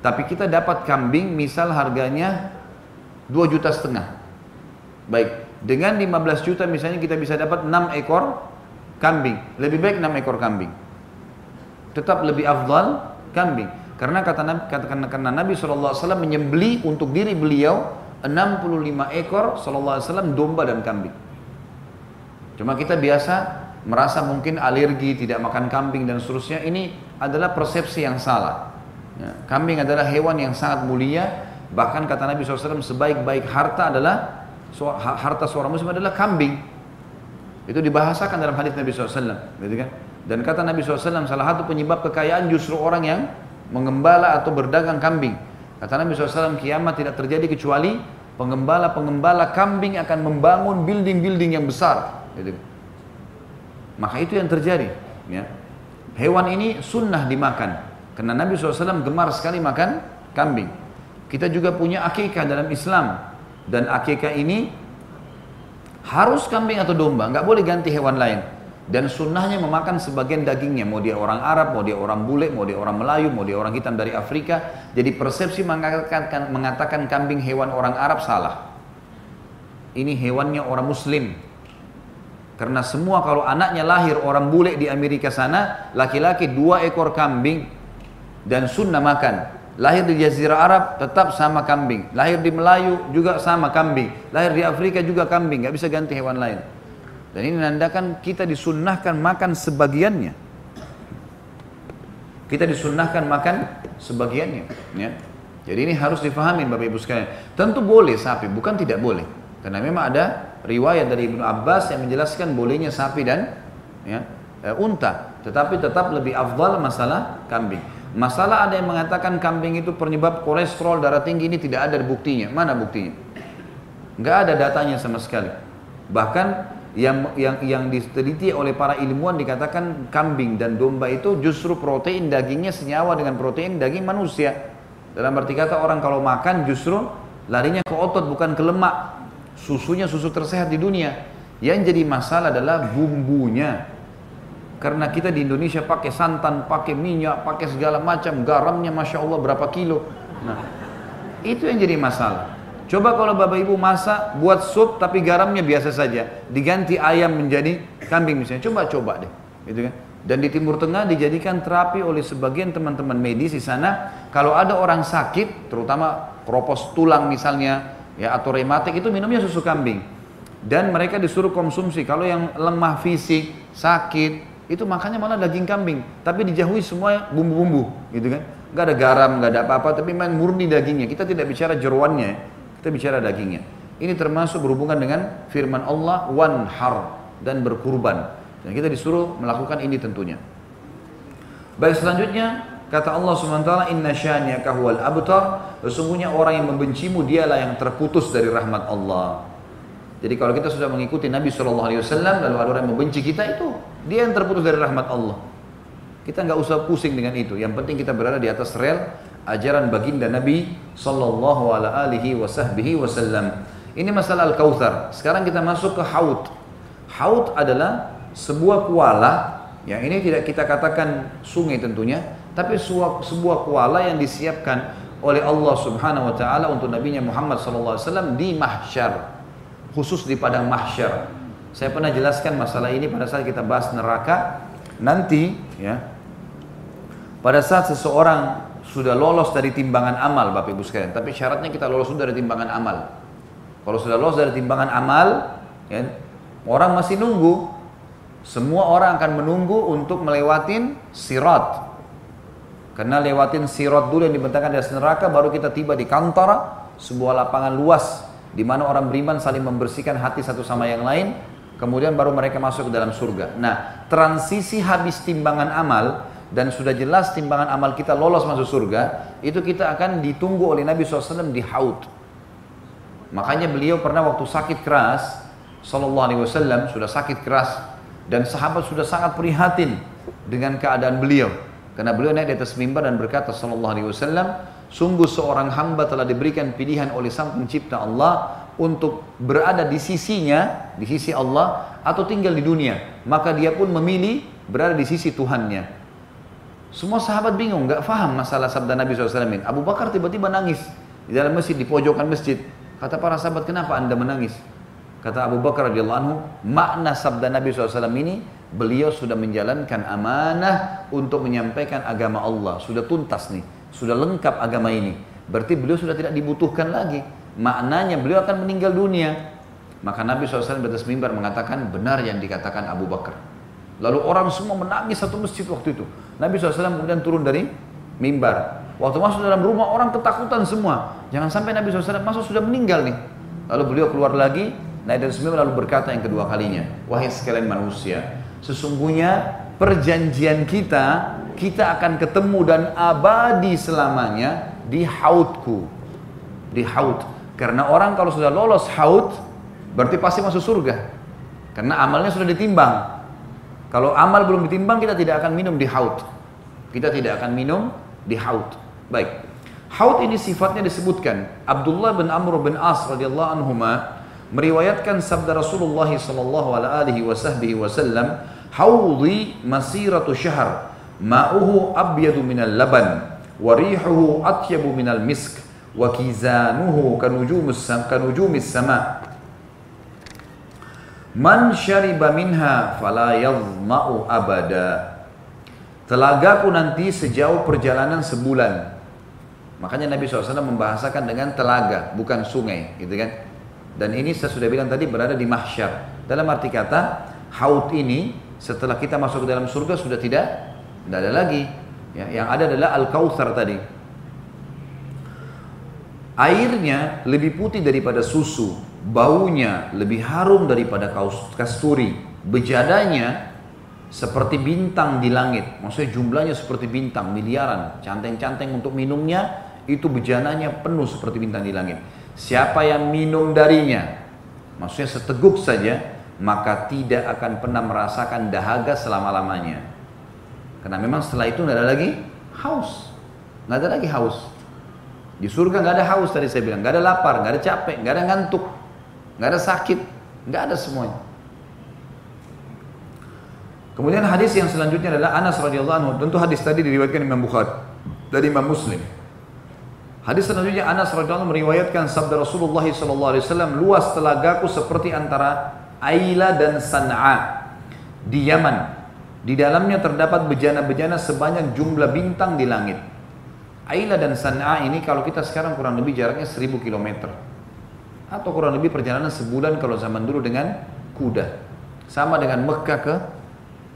Tapi kita dapat kambing misal harganya 2 juta setengah. Baik, dengan 15 juta misalnya kita bisa dapat 6 ekor kambing. Lebih baik 6 ekor kambing tetap lebih afdal kambing. Karena kata Nabi, katakan karena Nabi SAW menyembeli untuk diri beliau 65 ekor SAW domba dan kambing. Cuma kita biasa merasa mungkin alergi, tidak makan kambing dan seterusnya. Ini adalah persepsi yang salah. Ya, kambing adalah hewan yang sangat mulia. Bahkan kata Nabi SAW sebaik-baik harta adalah harta seorang muslim adalah kambing. Itu dibahasakan dalam hadis Nabi SAW. Gitu kan? Dan kata Nabi SAW, salah satu penyebab kekayaan justru orang yang mengembala atau berdagang kambing. Kata Nabi SAW, kiamat tidak terjadi kecuali pengembala-pengembala kambing akan membangun building-building yang besar. Gitu. Maka itu yang terjadi. Ya. Hewan ini sunnah dimakan. Karena Nabi SAW gemar sekali makan kambing. Kita juga punya akikah dalam Islam. Dan akikah ini harus kambing atau domba, nggak boleh ganti hewan lain dan sunnahnya memakan sebagian dagingnya. Mau dia orang Arab, mau dia orang bule, mau dia orang Melayu, mau dia orang hitam dari Afrika. Jadi persepsi mengatakan, mengatakan kambing hewan orang Arab salah. Ini hewannya orang muslim. Karena semua kalau anaknya lahir orang bule di Amerika sana laki-laki dua ekor kambing dan sunnah makan. Lahir di Jazirah Arab tetap sama kambing. Lahir di Melayu juga sama kambing. Lahir di Afrika juga kambing. Nggak bisa ganti hewan lain dan ini menandakan kita disunnahkan makan sebagiannya. Kita disunnahkan makan sebagiannya. Ya. Jadi ini harus difahami Bapak Ibu sekalian. Tentu boleh sapi, bukan tidak boleh. Karena memang ada riwayat dari Ibnu Abbas yang menjelaskan bolehnya sapi dan ya, e, unta. Tetapi tetap lebih afdal masalah kambing. Masalah ada yang mengatakan kambing itu penyebab kolesterol darah tinggi ini tidak ada buktinya. Mana buktinya? Enggak ada datanya sama sekali. Bahkan yang yang yang diteliti oleh para ilmuwan dikatakan kambing dan domba itu justru protein dagingnya senyawa dengan protein daging manusia. Dalam arti kata orang kalau makan justru larinya ke otot bukan ke lemak. Susunya susu tersehat di dunia. Yang jadi masalah adalah bumbunya. Karena kita di Indonesia pakai santan, pakai minyak, pakai segala macam, garamnya masya Allah berapa kilo. Nah, itu yang jadi masalah. Coba kalau bapak ibu masak buat sup tapi garamnya biasa saja, diganti ayam menjadi kambing misalnya. Coba coba deh, gitu kan? Dan di Timur Tengah dijadikan terapi oleh sebagian teman-teman medis di sana. Kalau ada orang sakit, terutama kropos tulang misalnya, ya atau rematik itu minumnya susu kambing. Dan mereka disuruh konsumsi. Kalau yang lemah fisik, sakit, itu makanya malah daging kambing. Tapi dijauhi semua bumbu-bumbu, gitu kan? Gak ada garam, gak ada apa-apa, tapi main murni dagingnya. Kita tidak bicara jeruannya. Kita bicara dagingnya. Ini termasuk berhubungan dengan firman Allah wanhar dan berkurban. Dan kita disuruh melakukan ini tentunya. Baik selanjutnya kata Allah SWT inna syani'aka huwal abtar sesungguhnya orang yang membencimu dialah yang terputus dari rahmat Allah. Jadi kalau kita sudah mengikuti Nabi SAW lalu ada orang yang membenci kita itu dia yang terputus dari rahmat Allah. Kita nggak usah pusing dengan itu. Yang penting kita berada di atas rel ajaran baginda Nabi sallallahu alaihi wasallam. Ini masalah al-kautsar. Sekarang kita masuk ke haud. Haud adalah sebuah kuala yang ini tidak kita katakan sungai tentunya, tapi sebuah, sebuah kuala yang disiapkan oleh Allah Subhanahu wa taala untuk nabinya Muhammad sallallahu alaihi wasallam di mahsyar. Khusus di padang mahsyar. Saya pernah jelaskan masalah ini pada saat kita bahas neraka. Nanti ya, pada saat seseorang sudah lolos dari timbangan amal Bapak Ibu sekalian. Tapi syaratnya kita lolos dari timbangan amal. Kalau sudah lolos dari timbangan amal, ya, orang masih nunggu. Semua orang akan menunggu untuk melewatin sirat. Karena lewatin sirat dulu yang dibentangkan di atas neraka, baru kita tiba di kantara, sebuah lapangan luas di mana orang beriman saling membersihkan hati satu sama yang lain, kemudian baru mereka masuk ke dalam surga. Nah, transisi habis timbangan amal dan sudah jelas timbangan amal kita lolos masuk surga, itu kita akan ditunggu oleh Nabi SAW di haud. Makanya beliau pernah waktu sakit keras, Sallallahu Alaihi Wasallam sudah sakit keras dan sahabat sudah sangat prihatin dengan keadaan beliau. Karena beliau naik di atas mimbar dan berkata Sallallahu Alaihi Wasallam, Sungguh seorang hamba telah diberikan pilihan oleh sang pencipta Allah untuk berada di sisinya, di sisi Allah, atau tinggal di dunia. Maka dia pun memilih berada di sisi Tuhannya. Semua sahabat bingung, nggak faham masalah sabda Nabi SAW ini. Abu Bakar tiba-tiba nangis di dalam masjid, di pojokan masjid. Kata para sahabat, kenapa anda menangis? Kata Abu Bakar radhiyallahu anhu, makna sabda Nabi SAW ini, beliau sudah menjalankan amanah untuk menyampaikan agama Allah. Sudah tuntas nih sudah lengkap agama ini. Berarti beliau sudah tidak dibutuhkan lagi. Maknanya beliau akan meninggal dunia. Maka Nabi SAW di atas mimbar mengatakan benar yang dikatakan Abu Bakar. Lalu orang semua menangis satu masjid waktu itu. Nabi SAW kemudian turun dari mimbar. Waktu masuk dalam rumah orang ketakutan semua. Jangan sampai Nabi SAW masuk sudah meninggal nih. Lalu beliau keluar lagi, naik dari mimbar lalu berkata yang kedua kalinya. Wahai sekalian manusia, sesungguhnya perjanjian kita kita akan ketemu dan abadi selamanya di hautku. Di haut. Karena orang kalau sudah lolos haut, berarti pasti masuk surga. Karena amalnya sudah ditimbang. Kalau amal belum ditimbang, kita tidak akan minum di haut. Kita tidak akan minum di haut. Baik. Haut ini sifatnya disebutkan. Abdullah bin Amr bin As radhiyallahu anhuma meriwayatkan sabda Rasulullah sallallahu alaihi wasallam, "Haudi masiratu syahr." ma'uhu abyadu minal laban wa rihuhu atyabu minal misk wa kizanuhu kanujumis sama man syariba minha fala yadhma'u abada. Telagaku nanti sejauh perjalanan sebulan. Makanya Nabi SAW membahasakan dengan telaga bukan sungai gitu kan? Dan ini saya sudah bilang tadi berada di mahsyar. Dalam arti kata haut ini setelah kita masuk ke dalam surga sudah tidak tidak ada lagi. Ya, yang ada adalah Al-Kautsar tadi. Airnya lebih putih daripada susu, baunya lebih harum daripada kasturi, bejadanya seperti bintang di langit. Maksudnya jumlahnya seperti bintang, miliaran. Canteng-canteng untuk minumnya, itu bejananya penuh seperti bintang di langit. Siapa yang minum darinya, maksudnya seteguk saja, maka tidak akan pernah merasakan dahaga selama-lamanya. Karena memang setelah itu nggak ada lagi haus, nggak ada lagi haus. Di surga nggak ada haus tadi saya bilang, nggak ada lapar, nggak ada capek, nggak ada ngantuk, nggak ada sakit, nggak ada semuanya. Kemudian hadis yang selanjutnya adalah Anas radhiyallahu anhu. Tentu hadis tadi diriwayatkan Imam Bukhari dari Imam Muslim. Hadis selanjutnya Anas radhiyallahu meriwayatkan sabda Rasulullah sallallahu alaihi wasallam, luas telagaku seperti antara Aila dan San'a di Yaman. Di dalamnya terdapat bejana-bejana sebanyak jumlah bintang di langit. Aila dan San'a ini kalau kita sekarang kurang lebih jaraknya 1000 km. Atau kurang lebih perjalanan sebulan kalau zaman dulu dengan kuda. Sama dengan Mekah ke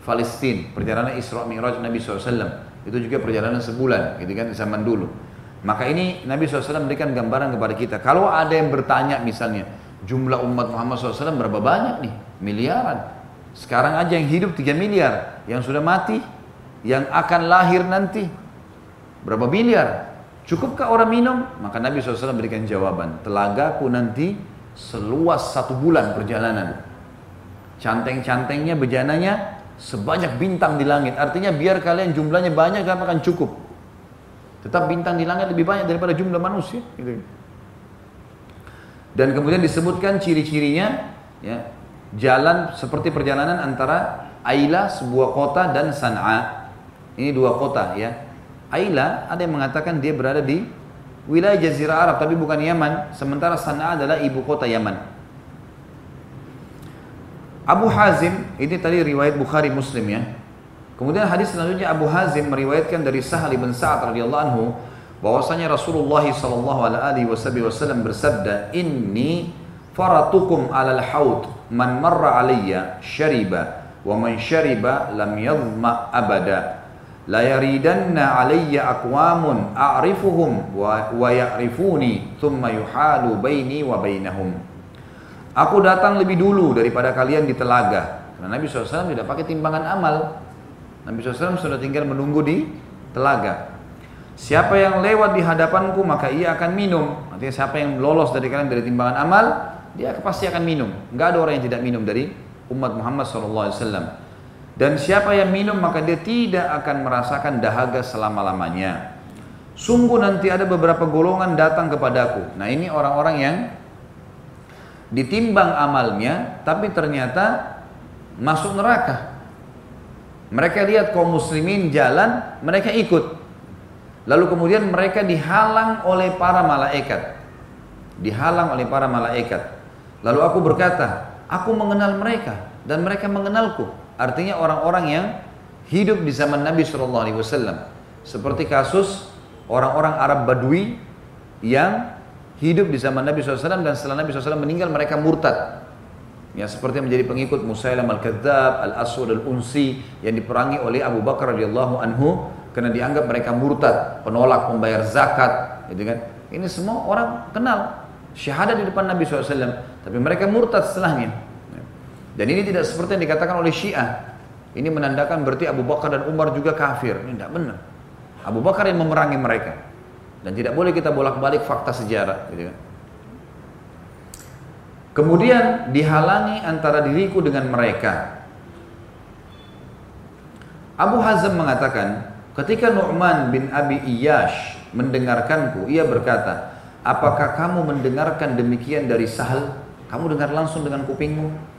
Palestina, perjalanan Isra Mi'raj Nabi SAW. Itu juga perjalanan sebulan, gitu kan, zaman dulu. Maka ini Nabi SAW memberikan gambaran kepada kita. Kalau ada yang bertanya misalnya, jumlah umat Muhammad SAW berapa banyak nih? Miliaran. Sekarang aja yang hidup 3 miliar, yang sudah mati, yang akan lahir nanti berapa miliar? Cukupkah orang minum? Maka Nabi SAW berikan jawaban, telagaku nanti seluas satu bulan perjalanan. Canteng-cantengnya, bejananya sebanyak bintang di langit. Artinya biar kalian jumlahnya banyak, kalian akan cukup. Tetap bintang di langit lebih banyak daripada jumlah manusia. Gitu. Dan kemudian disebutkan ciri-cirinya, ya, jalan seperti perjalanan antara Aila sebuah kota dan San'a. Ini dua kota ya. Aila ada yang mengatakan dia berada di wilayah Jazirah Arab tapi bukan Yaman, sementara San'a adalah ibu kota Yaman. Abu Hazim ini tadi riwayat Bukhari Muslim ya. Kemudian hadis selanjutnya Abu Hazim meriwayatkan dari Sahal bin Sa'ad radhiyallahu anhu bahwasanya Rasulullah sallallahu alaihi wasallam bersabda, "Inni faratukum alal haud man marra alayya syariba wa man syariba lam yadhma abada la yaridanna alayya aqwamun a'rifuhum wa, wa ya'rifuni thumma yuhalu baini wa bainahum Aku datang lebih dulu daripada kalian di telaga. Karena Nabi SAW tidak pakai timbangan amal. Nabi SAW sudah tinggal menunggu di telaga. Siapa yang lewat di hadapanku maka ia akan minum. Artinya siapa yang lolos dari kalian dari timbangan amal, dia pasti akan minum. Enggak ada orang yang tidak minum dari umat Muhammad SAW. Dan siapa yang minum maka dia tidak akan merasakan dahaga selama-lamanya. Sungguh nanti ada beberapa golongan datang kepadaku. Nah ini orang-orang yang ditimbang amalnya tapi ternyata masuk neraka. Mereka lihat kaum muslimin jalan, mereka ikut. Lalu kemudian mereka dihalang oleh para malaikat. Dihalang oleh para malaikat. Lalu aku berkata, aku mengenal mereka dan mereka mengenalku. Artinya orang-orang yang hidup di zaman Nabi SAW. Seperti kasus orang-orang Arab Badui yang hidup di zaman Nabi SAW dan setelah Nabi SAW meninggal mereka murtad. Ya seperti yang menjadi pengikut Musailam al-Kadzab, al-Aswad al-Unsi yang diperangi oleh Abu Bakar radhiyallahu anhu karena dianggap mereka murtad, penolak membayar zakat, gitu kan. Ini semua orang kenal syahadat di depan Nabi SAW, tapi mereka murtad setelahnya. Dan ini tidak seperti yang dikatakan oleh Syiah. Ini menandakan berarti Abu Bakar dan Umar juga kafir. Ini tidak benar. Abu Bakar yang memerangi mereka. Dan tidak boleh kita bolak-balik fakta sejarah. Gitu kan. Kemudian dihalangi antara diriku dengan mereka. Abu Hazm mengatakan, ketika Nu'man bin Abi Iyash mendengarkanku, ia berkata, apakah kamu mendengarkan demikian dari Sahal? Kamu dengar langsung dengan kupingmu?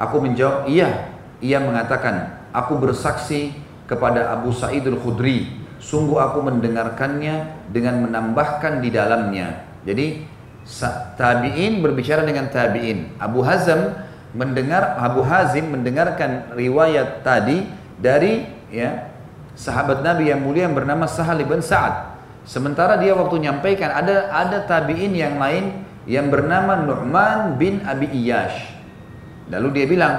Aku menjawab, iya. Ia mengatakan, aku bersaksi kepada Abu Sa'id al-Khudri sungguh aku mendengarkannya dengan menambahkan di dalamnya. Jadi tabi'in berbicara dengan tabi'in. Abu Hazm mendengar Abu Hazim mendengarkan riwayat tadi dari ya sahabat Nabi yang mulia yang bernama Sahal bin Sa'ad. Sementara dia waktu nyampaikan ada ada tabi'in yang lain yang bernama Nu'man bin Abi Iyash. Lalu dia bilang,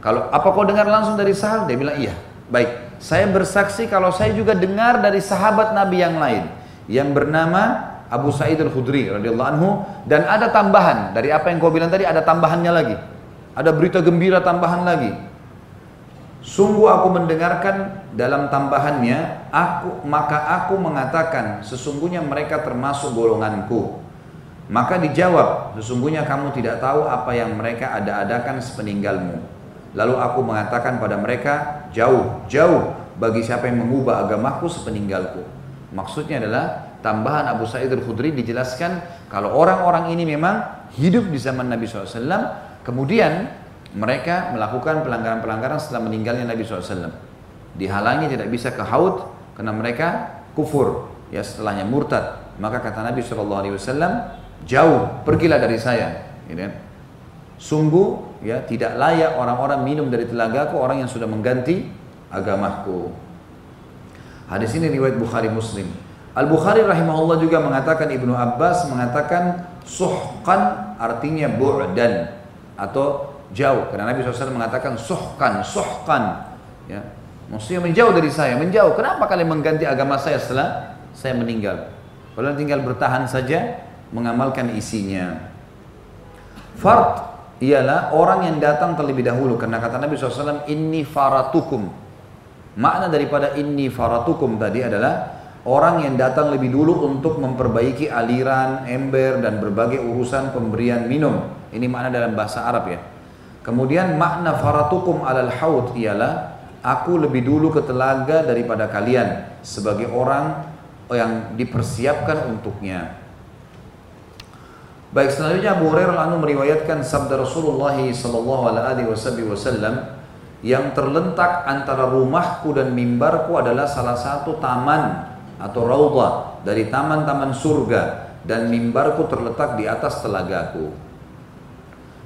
"Kalau apa kau dengar langsung dari Sahal?" Dia bilang, "Iya." Baik. Saya bersaksi kalau saya juga dengar dari sahabat Nabi yang lain yang bernama Abu Sa'id Al-Khudri radhiyallahu anhu dan ada tambahan dari apa yang kau bilang tadi ada tambahannya lagi. Ada berita gembira tambahan lagi. Sungguh aku mendengarkan dalam tambahannya aku maka aku mengatakan sesungguhnya mereka termasuk golonganku. Maka dijawab sesungguhnya kamu tidak tahu apa yang mereka ada-adakan sepeninggalmu. Lalu aku mengatakan pada mereka, jauh, jauh bagi siapa yang mengubah agamaku sepeninggalku. Maksudnya adalah tambahan Abu Sa'id al-Khudri dijelaskan kalau orang-orang ini memang hidup di zaman Nabi SAW, kemudian mereka melakukan pelanggaran-pelanggaran setelah meninggalnya Nabi SAW. Dihalangi tidak bisa ke haud karena mereka kufur, ya setelahnya murtad. Maka kata Nabi SAW, jauh, pergilah dari saya. Gitu kan? Sungguh ya tidak layak orang-orang minum dari telagaku orang yang sudah mengganti agamaku. Hadis ini riwayat Bukhari Muslim. Al Bukhari rahimahullah juga mengatakan Ibnu Abbas mengatakan suhkan artinya bu'dan atau jauh karena Nabi SAW mengatakan suhkan suhkan ya maksudnya menjauh dari saya menjauh kenapa kalian mengganti agama saya setelah saya meninggal kalian tinggal bertahan saja mengamalkan isinya. Fard ialah orang yang datang terlebih dahulu karena kata Nabi SAW inni faratukum. Makna daripada inni faratukum tadi adalah orang yang datang lebih dulu untuk memperbaiki aliran, ember dan berbagai urusan pemberian minum. Ini makna dalam bahasa Arab ya. Kemudian makna faratukum alal haud ialah aku lebih dulu ke telaga daripada kalian sebagai orang yang dipersiapkan untuknya Baik selanjutnya Abu Hurairah anu meriwayatkan sabda Rasulullah sallallahu alaihi wasallam yang terlentak antara rumahku dan mimbarku adalah salah satu taman atau raudhah dari taman-taman surga dan mimbarku terletak di atas telagaku.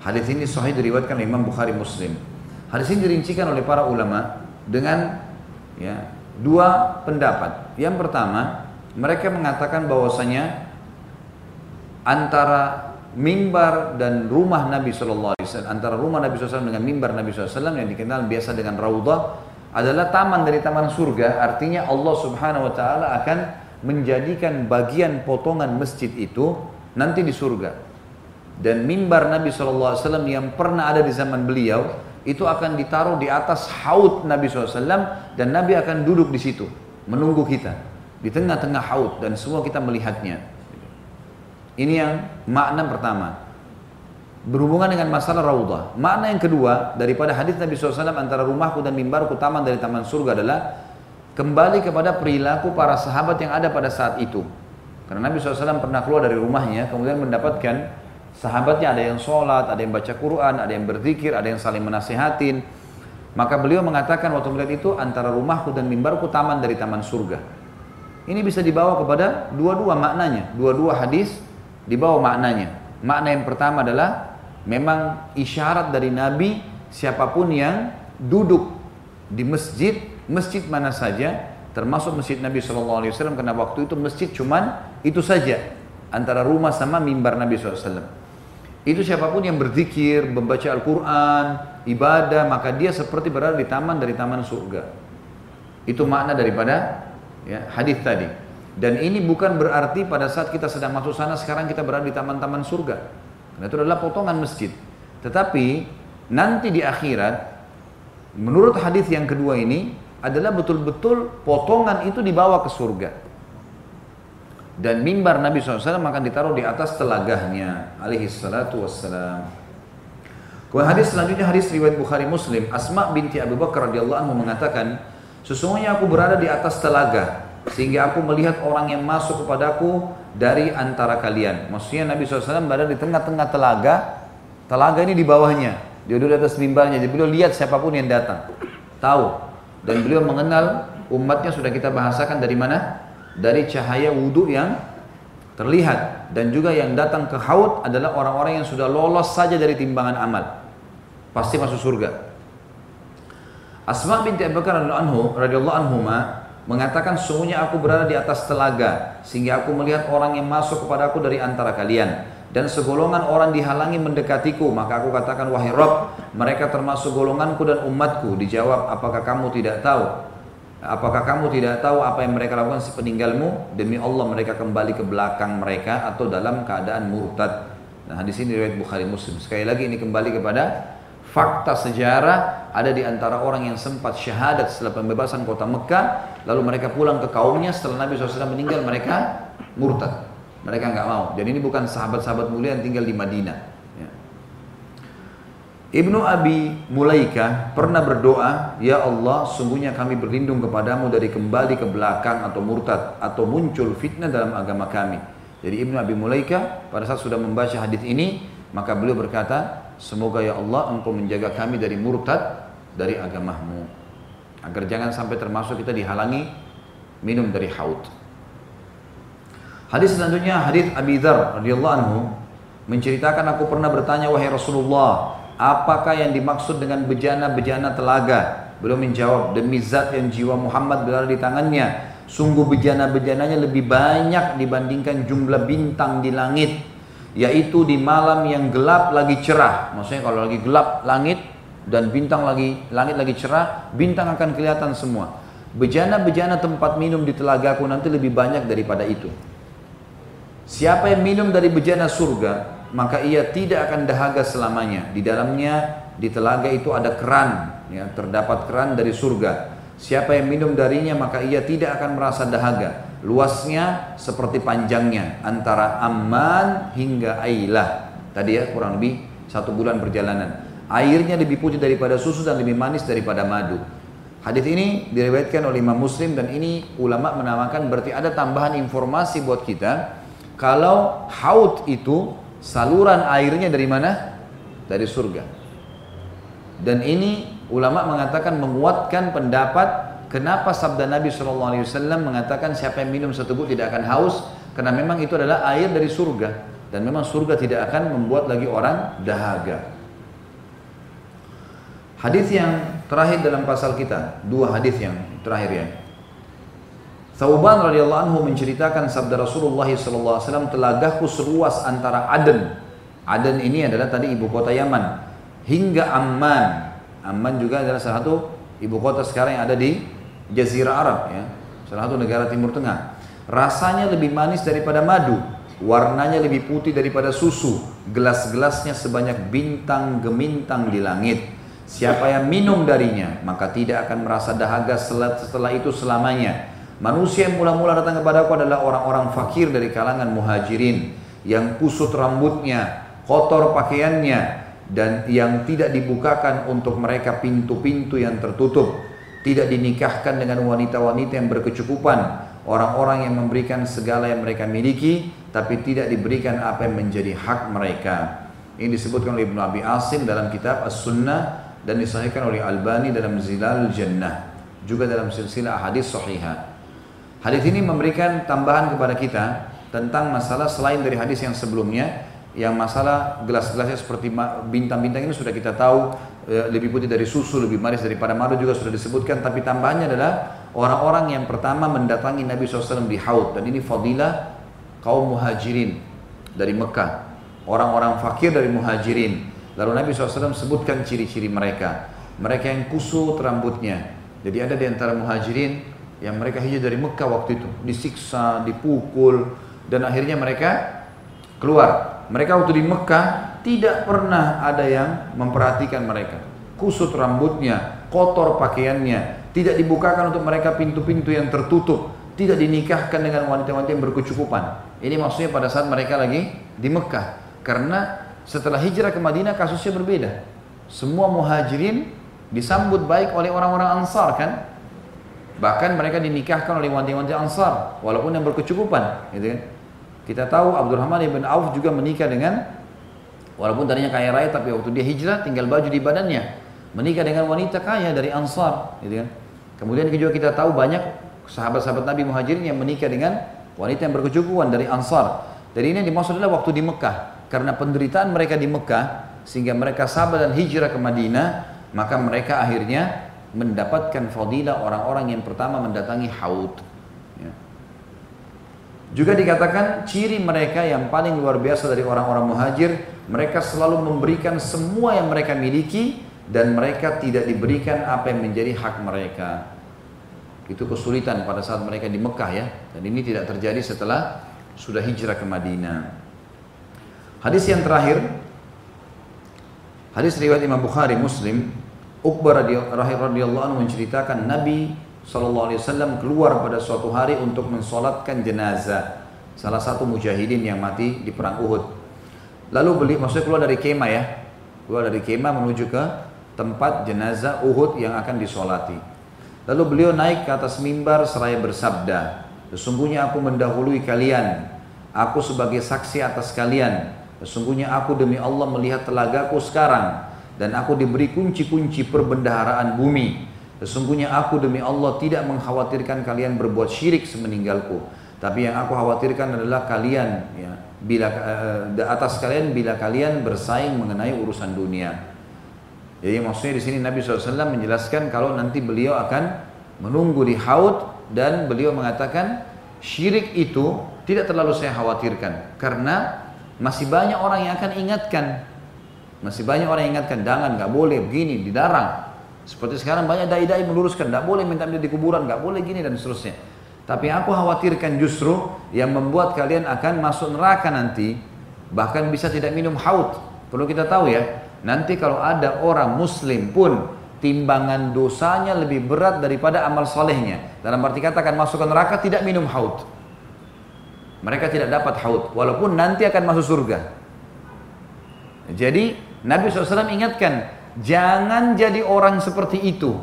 Hadis ini sahih diriwayatkan oleh Imam Bukhari Muslim. Hadis ini dirincikan oleh para ulama dengan ya, dua pendapat. Yang pertama, mereka mengatakan bahwasanya antara mimbar dan rumah Nabi Shallallahu Alaihi Wasallam antara rumah Nabi SAW dengan mimbar Nabi SAW yang dikenal biasa dengan raudhah adalah taman dari taman surga, artinya Allah Subhanahu wa taala akan menjadikan bagian potongan masjid itu nanti di surga. Dan mimbar Nabi SAW yang pernah ada di zaman beliau itu akan ditaruh di atas haud Nabi SAW dan Nabi akan duduk di situ menunggu kita di tengah-tengah haud dan semua kita melihatnya. Ini yang makna pertama berhubungan dengan masalah raudhah. Makna yang kedua daripada hadis Nabi SAW antara rumahku dan mimbarku taman dari taman surga adalah kembali kepada perilaku para sahabat yang ada pada saat itu. Karena Nabi SAW pernah keluar dari rumahnya kemudian mendapatkan sahabatnya ada yang sholat, ada yang baca Quran, ada yang berzikir, ada yang saling menasehatin. Maka beliau mengatakan waktu melihat itu antara rumahku dan mimbarku taman dari taman surga. Ini bisa dibawa kepada dua-dua maknanya, dua-dua hadis dibawa maknanya. Makna yang pertama adalah memang isyarat dari Nabi siapa pun yang duduk di masjid, masjid mana saja, termasuk masjid Nabi SAW karena waktu itu masjid cuman itu saja antara rumah sama mimbar Nabi SAW. Itu siapa pun yang berzikir, membaca Al-Quran, ibadah, maka dia seperti berada di taman dari taman surga. Itu makna daripada ya, hadis tadi. Dan ini bukan berarti pada saat kita sedang masuk sana sekarang kita berada di taman-taman surga. Karena itu adalah potongan masjid. Tetapi nanti di akhirat, menurut hadis yang kedua ini adalah betul-betul potongan itu dibawa ke surga. Dan mimbar Nabi SAW akan ditaruh di atas telagahnya. Alaihi salatu wassalam. Kemudian hadis selanjutnya hadis riwayat Bukhari Muslim. Asma binti Abu Bakar radhiyallahu anhu mengatakan, sesungguhnya aku berada di atas telaga sehingga aku melihat orang yang masuk kepadaku dari antara kalian. Maksudnya Nabi SAW berada di tengah-tengah telaga, telaga ini di bawahnya. Dia duduk di atas mimbarnya, jadi beliau lihat siapa pun yang datang. Tahu. Dan beliau mengenal umatnya sudah kita bahasakan dari mana? Dari cahaya wudhu yang terlihat. Dan juga yang datang ke haud adalah orang-orang yang sudah lolos saja dari timbangan amal. Pasti masuk surga. Asma binti Abu Bakar radhiyallahu anhu mengatakan sungguhnya aku berada di atas telaga sehingga aku melihat orang yang masuk kepadaku dari antara kalian. Dan segolongan orang dihalangi mendekatiku. Maka aku katakan wahai Rob mereka termasuk golonganku dan umatku. Dijawab apakah kamu tidak tahu? Apakah kamu tidak tahu apa yang mereka lakukan sepeninggalmu? Demi Allah mereka kembali ke belakang mereka atau dalam keadaan murtad. Nah di sini riwayat Bukhari Muslim. Sekali lagi ini kembali kepada fakta sejarah ada di antara orang yang sempat syahadat setelah pembebasan kota Mekah lalu mereka pulang ke kaumnya setelah Nabi SAW meninggal mereka murtad. Mereka nggak mau. Dan ini bukan sahabat-sahabat mulia yang tinggal di Madinah. Ya. Ibnu Abi Mulaika pernah berdoa Ya Allah sungguhnya kami berlindung kepadamu dari kembali ke belakang atau murtad atau muncul fitnah dalam agama kami. Jadi Ibnu Abi Mulaika pada saat sudah membaca hadis ini maka beliau berkata Semoga ya Allah engkau menjaga kami dari murtad dari agamamu. Agar jangan sampai termasuk kita dihalangi minum dari haud. Hadis selanjutnya hadis Abi Dzar radhiyallahu anhu menceritakan aku pernah bertanya wahai Rasulullah, apakah yang dimaksud dengan bejana-bejana telaga? Beliau menjawab, demi zat yang jiwa Muhammad berada di tangannya, sungguh bejana-bejananya lebih banyak dibandingkan jumlah bintang di langit yaitu di malam yang gelap lagi cerah. Maksudnya kalau lagi gelap langit dan bintang lagi langit lagi cerah, bintang akan kelihatan semua. Bejana-bejana tempat minum di telagaku nanti lebih banyak daripada itu. Siapa yang minum dari bejana surga, maka ia tidak akan dahaga selamanya. Di dalamnya di telaga itu ada keran, ya, terdapat keran dari surga. Siapa yang minum darinya maka ia tidak akan merasa dahaga. Luasnya seperti panjangnya antara Amman hingga Ailah. Tadi ya kurang lebih satu bulan perjalanan. Airnya lebih putih daripada susu dan lebih manis daripada madu. Hadis ini diriwayatkan oleh Imam Muslim dan ini ulama menamakan berarti ada tambahan informasi buat kita. Kalau haud itu saluran airnya dari mana? Dari surga. Dan ini ulama mengatakan menguatkan pendapat Kenapa sabda Nabi SAW mengatakan siapa yang minum seteguk tidak akan haus? Karena memang itu adalah air dari surga. Dan memang surga tidak akan membuat lagi orang dahaga. Hadis yang terakhir dalam pasal kita, dua hadis yang terakhir ya. Thauban radhiyallahu anhu menceritakan sabda Rasulullah SAW telagaku seluas antara Aden. Aden ini adalah tadi ibu kota Yaman hingga Amman. Amman juga adalah salah satu ibu kota sekarang yang ada di Jazirah Arab ya, salah satu negara Timur Tengah. Rasanya lebih manis daripada madu, warnanya lebih putih daripada susu, gelas-gelasnya sebanyak bintang gemintang di langit. Siapa yang minum darinya, maka tidak akan merasa dahaga setelah itu selamanya. Manusia yang mula-mula datang kepada aku adalah orang-orang fakir dari kalangan muhajirin, yang kusut rambutnya, kotor pakaiannya, dan yang tidak dibukakan untuk mereka pintu-pintu yang tertutup, tidak dinikahkan dengan wanita-wanita yang berkecukupan, orang-orang yang memberikan segala yang mereka miliki tapi tidak diberikan apa yang menjadi hak mereka. Ini disebutkan oleh Ibnu Abi Asim dalam kitab As-Sunnah dan disahihkan oleh Albani dalam Zilal Jannah juga dalam silsilah hadis sahihah. Hadis ini memberikan tambahan kepada kita tentang masalah selain dari hadis yang sebelumnya yang masalah gelas-gelasnya seperti bintang-bintang ini sudah kita tahu e, lebih putih dari susu, lebih manis daripada madu juga sudah disebutkan. Tapi tambahannya adalah orang-orang yang pertama mendatangi Nabi SAW di Haud. Dan ini fadilah kaum muhajirin dari Mekah. Orang-orang fakir dari muhajirin. Lalu Nabi SAW sebutkan ciri-ciri mereka. Mereka yang kusut rambutnya. Jadi ada di antara muhajirin yang mereka hijrah dari Mekah waktu itu. Disiksa, dipukul dan akhirnya mereka keluar mereka waktu di Mekah tidak pernah ada yang memperhatikan mereka kusut rambutnya, kotor pakaiannya, tidak dibukakan untuk mereka pintu-pintu yang tertutup, tidak dinikahkan dengan wanita-wanita yang berkecukupan. Ini maksudnya pada saat mereka lagi di Mekah. Karena setelah hijrah ke Madinah kasusnya berbeda. Semua muhajirin disambut baik oleh orang-orang Ansar kan? Bahkan mereka dinikahkan oleh wanita-wanita Ansar walaupun yang berkecukupan, gitu kan? Kita tahu Abdurrahman ibn Auf juga menikah dengan walaupun tadinya kaya raya tapi waktu dia hijrah tinggal baju di badannya menikah dengan wanita kaya dari Ansar, gitu kan? Kemudian juga kita tahu banyak sahabat-sahabat Nabi Muhajirin yang menikah dengan wanita yang berkecukupan dari Ansar. Dari ini yang dimaksud adalah waktu di Mekah. Karena penderitaan mereka di Mekah, sehingga mereka sabar dan hijrah ke Madinah, maka mereka akhirnya mendapatkan fadilah orang-orang yang pertama mendatangi Haud. Juga dikatakan ciri mereka yang paling luar biasa dari orang-orang muhajir, mereka selalu memberikan semua yang mereka miliki dan mereka tidak diberikan apa yang menjadi hak mereka. Itu kesulitan pada saat mereka di Mekah ya. Dan ini tidak terjadi setelah sudah hijrah ke Madinah. Hadis yang terakhir, hadis riwayat Imam Bukhari Muslim, Uqbah radhiyallahu anhu menceritakan Nabi SAW keluar pada suatu hari untuk mensolatkan jenazah salah satu mujahidin yang mati di perang Uhud. Lalu beli, maksudnya keluar dari kemah ya, keluar dari kemah menuju ke tempat jenazah Uhud yang akan disolati. Lalu beliau naik ke atas mimbar seraya bersabda, Sesungguhnya aku mendahului kalian, aku sebagai saksi atas kalian. Sesungguhnya aku demi Allah melihat telagaku sekarang, dan aku diberi kunci-kunci perbendaharaan bumi. Sesungguhnya aku demi Allah tidak mengkhawatirkan kalian berbuat syirik semeninggalku. Tapi yang aku khawatirkan adalah kalian ya, bila uh, atas kalian bila kalian bersaing mengenai urusan dunia. Jadi maksudnya di sini Nabi SAW menjelaskan kalau nanti beliau akan menunggu di haud dan beliau mengatakan syirik itu tidak terlalu saya khawatirkan karena masih banyak orang yang akan ingatkan masih banyak orang yang ingatkan jangan nggak boleh begini dilarang seperti sekarang banyak dai-dai meluruskan nggak boleh minta minta di kuburan nggak boleh gini dan seterusnya tapi aku khawatirkan justru yang membuat kalian akan masuk neraka nanti bahkan bisa tidak minum haud perlu kita tahu ya Nanti kalau ada orang muslim pun timbangan dosanya lebih berat daripada amal solehnya. Dalam arti kata akan masuk ke neraka tidak minum haud. Mereka tidak dapat haud walaupun nanti akan masuk surga. Jadi Nabi SAW ingatkan jangan jadi orang seperti itu.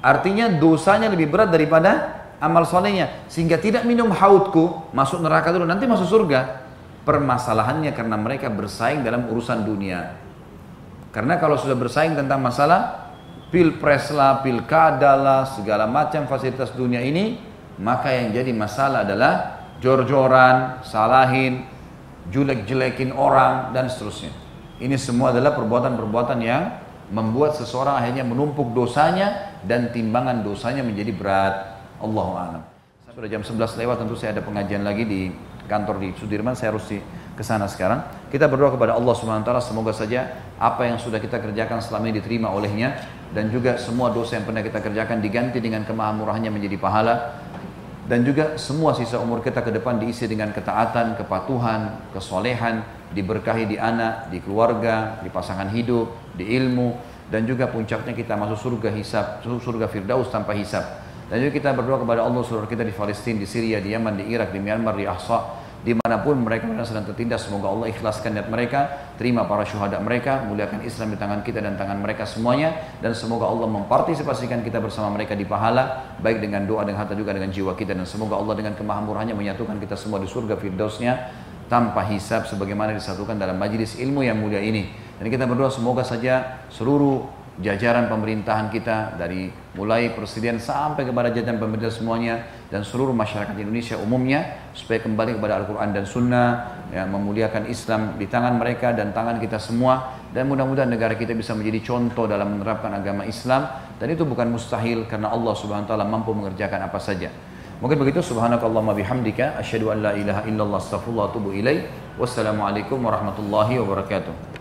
Artinya dosanya lebih berat daripada amal solehnya sehingga tidak minum haudku masuk neraka dulu nanti masuk surga. Permasalahannya karena mereka bersaing dalam urusan dunia. Karena kalau sudah bersaing tentang masalah pilpres lah, pilkada lah, segala macam fasilitas dunia ini, maka yang jadi masalah adalah jor-joran, salahin, jelek-jelekin orang, dan seterusnya. Ini semua adalah perbuatan-perbuatan yang membuat seseorang akhirnya menumpuk dosanya dan timbangan dosanya menjadi berat. Allahu a'lam. Sudah jam 11 lewat tentu saya ada pengajian lagi di kantor di Sudirman, saya harus ke sana sekarang. Kita berdoa kepada Allah Subhanahu wa taala semoga saja apa yang sudah kita kerjakan selama ini diterima olehnya dan juga semua dosa yang pernah kita kerjakan diganti dengan kemahamurahannya menjadi pahala dan juga semua sisa umur kita ke depan diisi dengan ketaatan, kepatuhan, kesolehan, diberkahi di anak, di keluarga, di pasangan hidup, di ilmu, dan juga puncaknya kita masuk surga hisab, surga firdaus tanpa hisab. Dan juga kita berdoa kepada Allah saudara kita di Palestina, di Syria, di Yaman, di Irak, di Myanmar, di Ahsa, di mana pun mereka sedang tertindas. Semoga Allah ikhlaskan niat mereka terima para syuhada mereka muliakan Islam di tangan kita dan tangan mereka semuanya. Dan semoga Allah mempartisipasikan kita bersama mereka di pahala baik dengan doa dengan harta juga dengan jiwa kita. Dan semoga Allah dengan kemahamurahnya menyatukan kita semua di surga firdausnya tanpa hisab sebagaimana disatukan dalam majlis ilmu yang mulia ini. Dan kita berdoa semoga saja seluruh jajaran pemerintahan kita dari mulai presiden sampai kepada jajaran pemerintah semuanya dan seluruh masyarakat Indonesia umumnya supaya kembali kepada Al-Quran dan Sunnah ya, memuliakan Islam di tangan mereka dan tangan kita semua dan mudah-mudahan negara kita bisa menjadi contoh dalam menerapkan agama Islam dan itu bukan mustahil karena Allah Subhanahu wa taala mampu mengerjakan apa saja. Mungkin begitu subhanakallahumma bihamdika asyhadu an la ilaha illallah astaghfirullah wa atubu. Wassalamualaikum warahmatullahi wabarakatuh.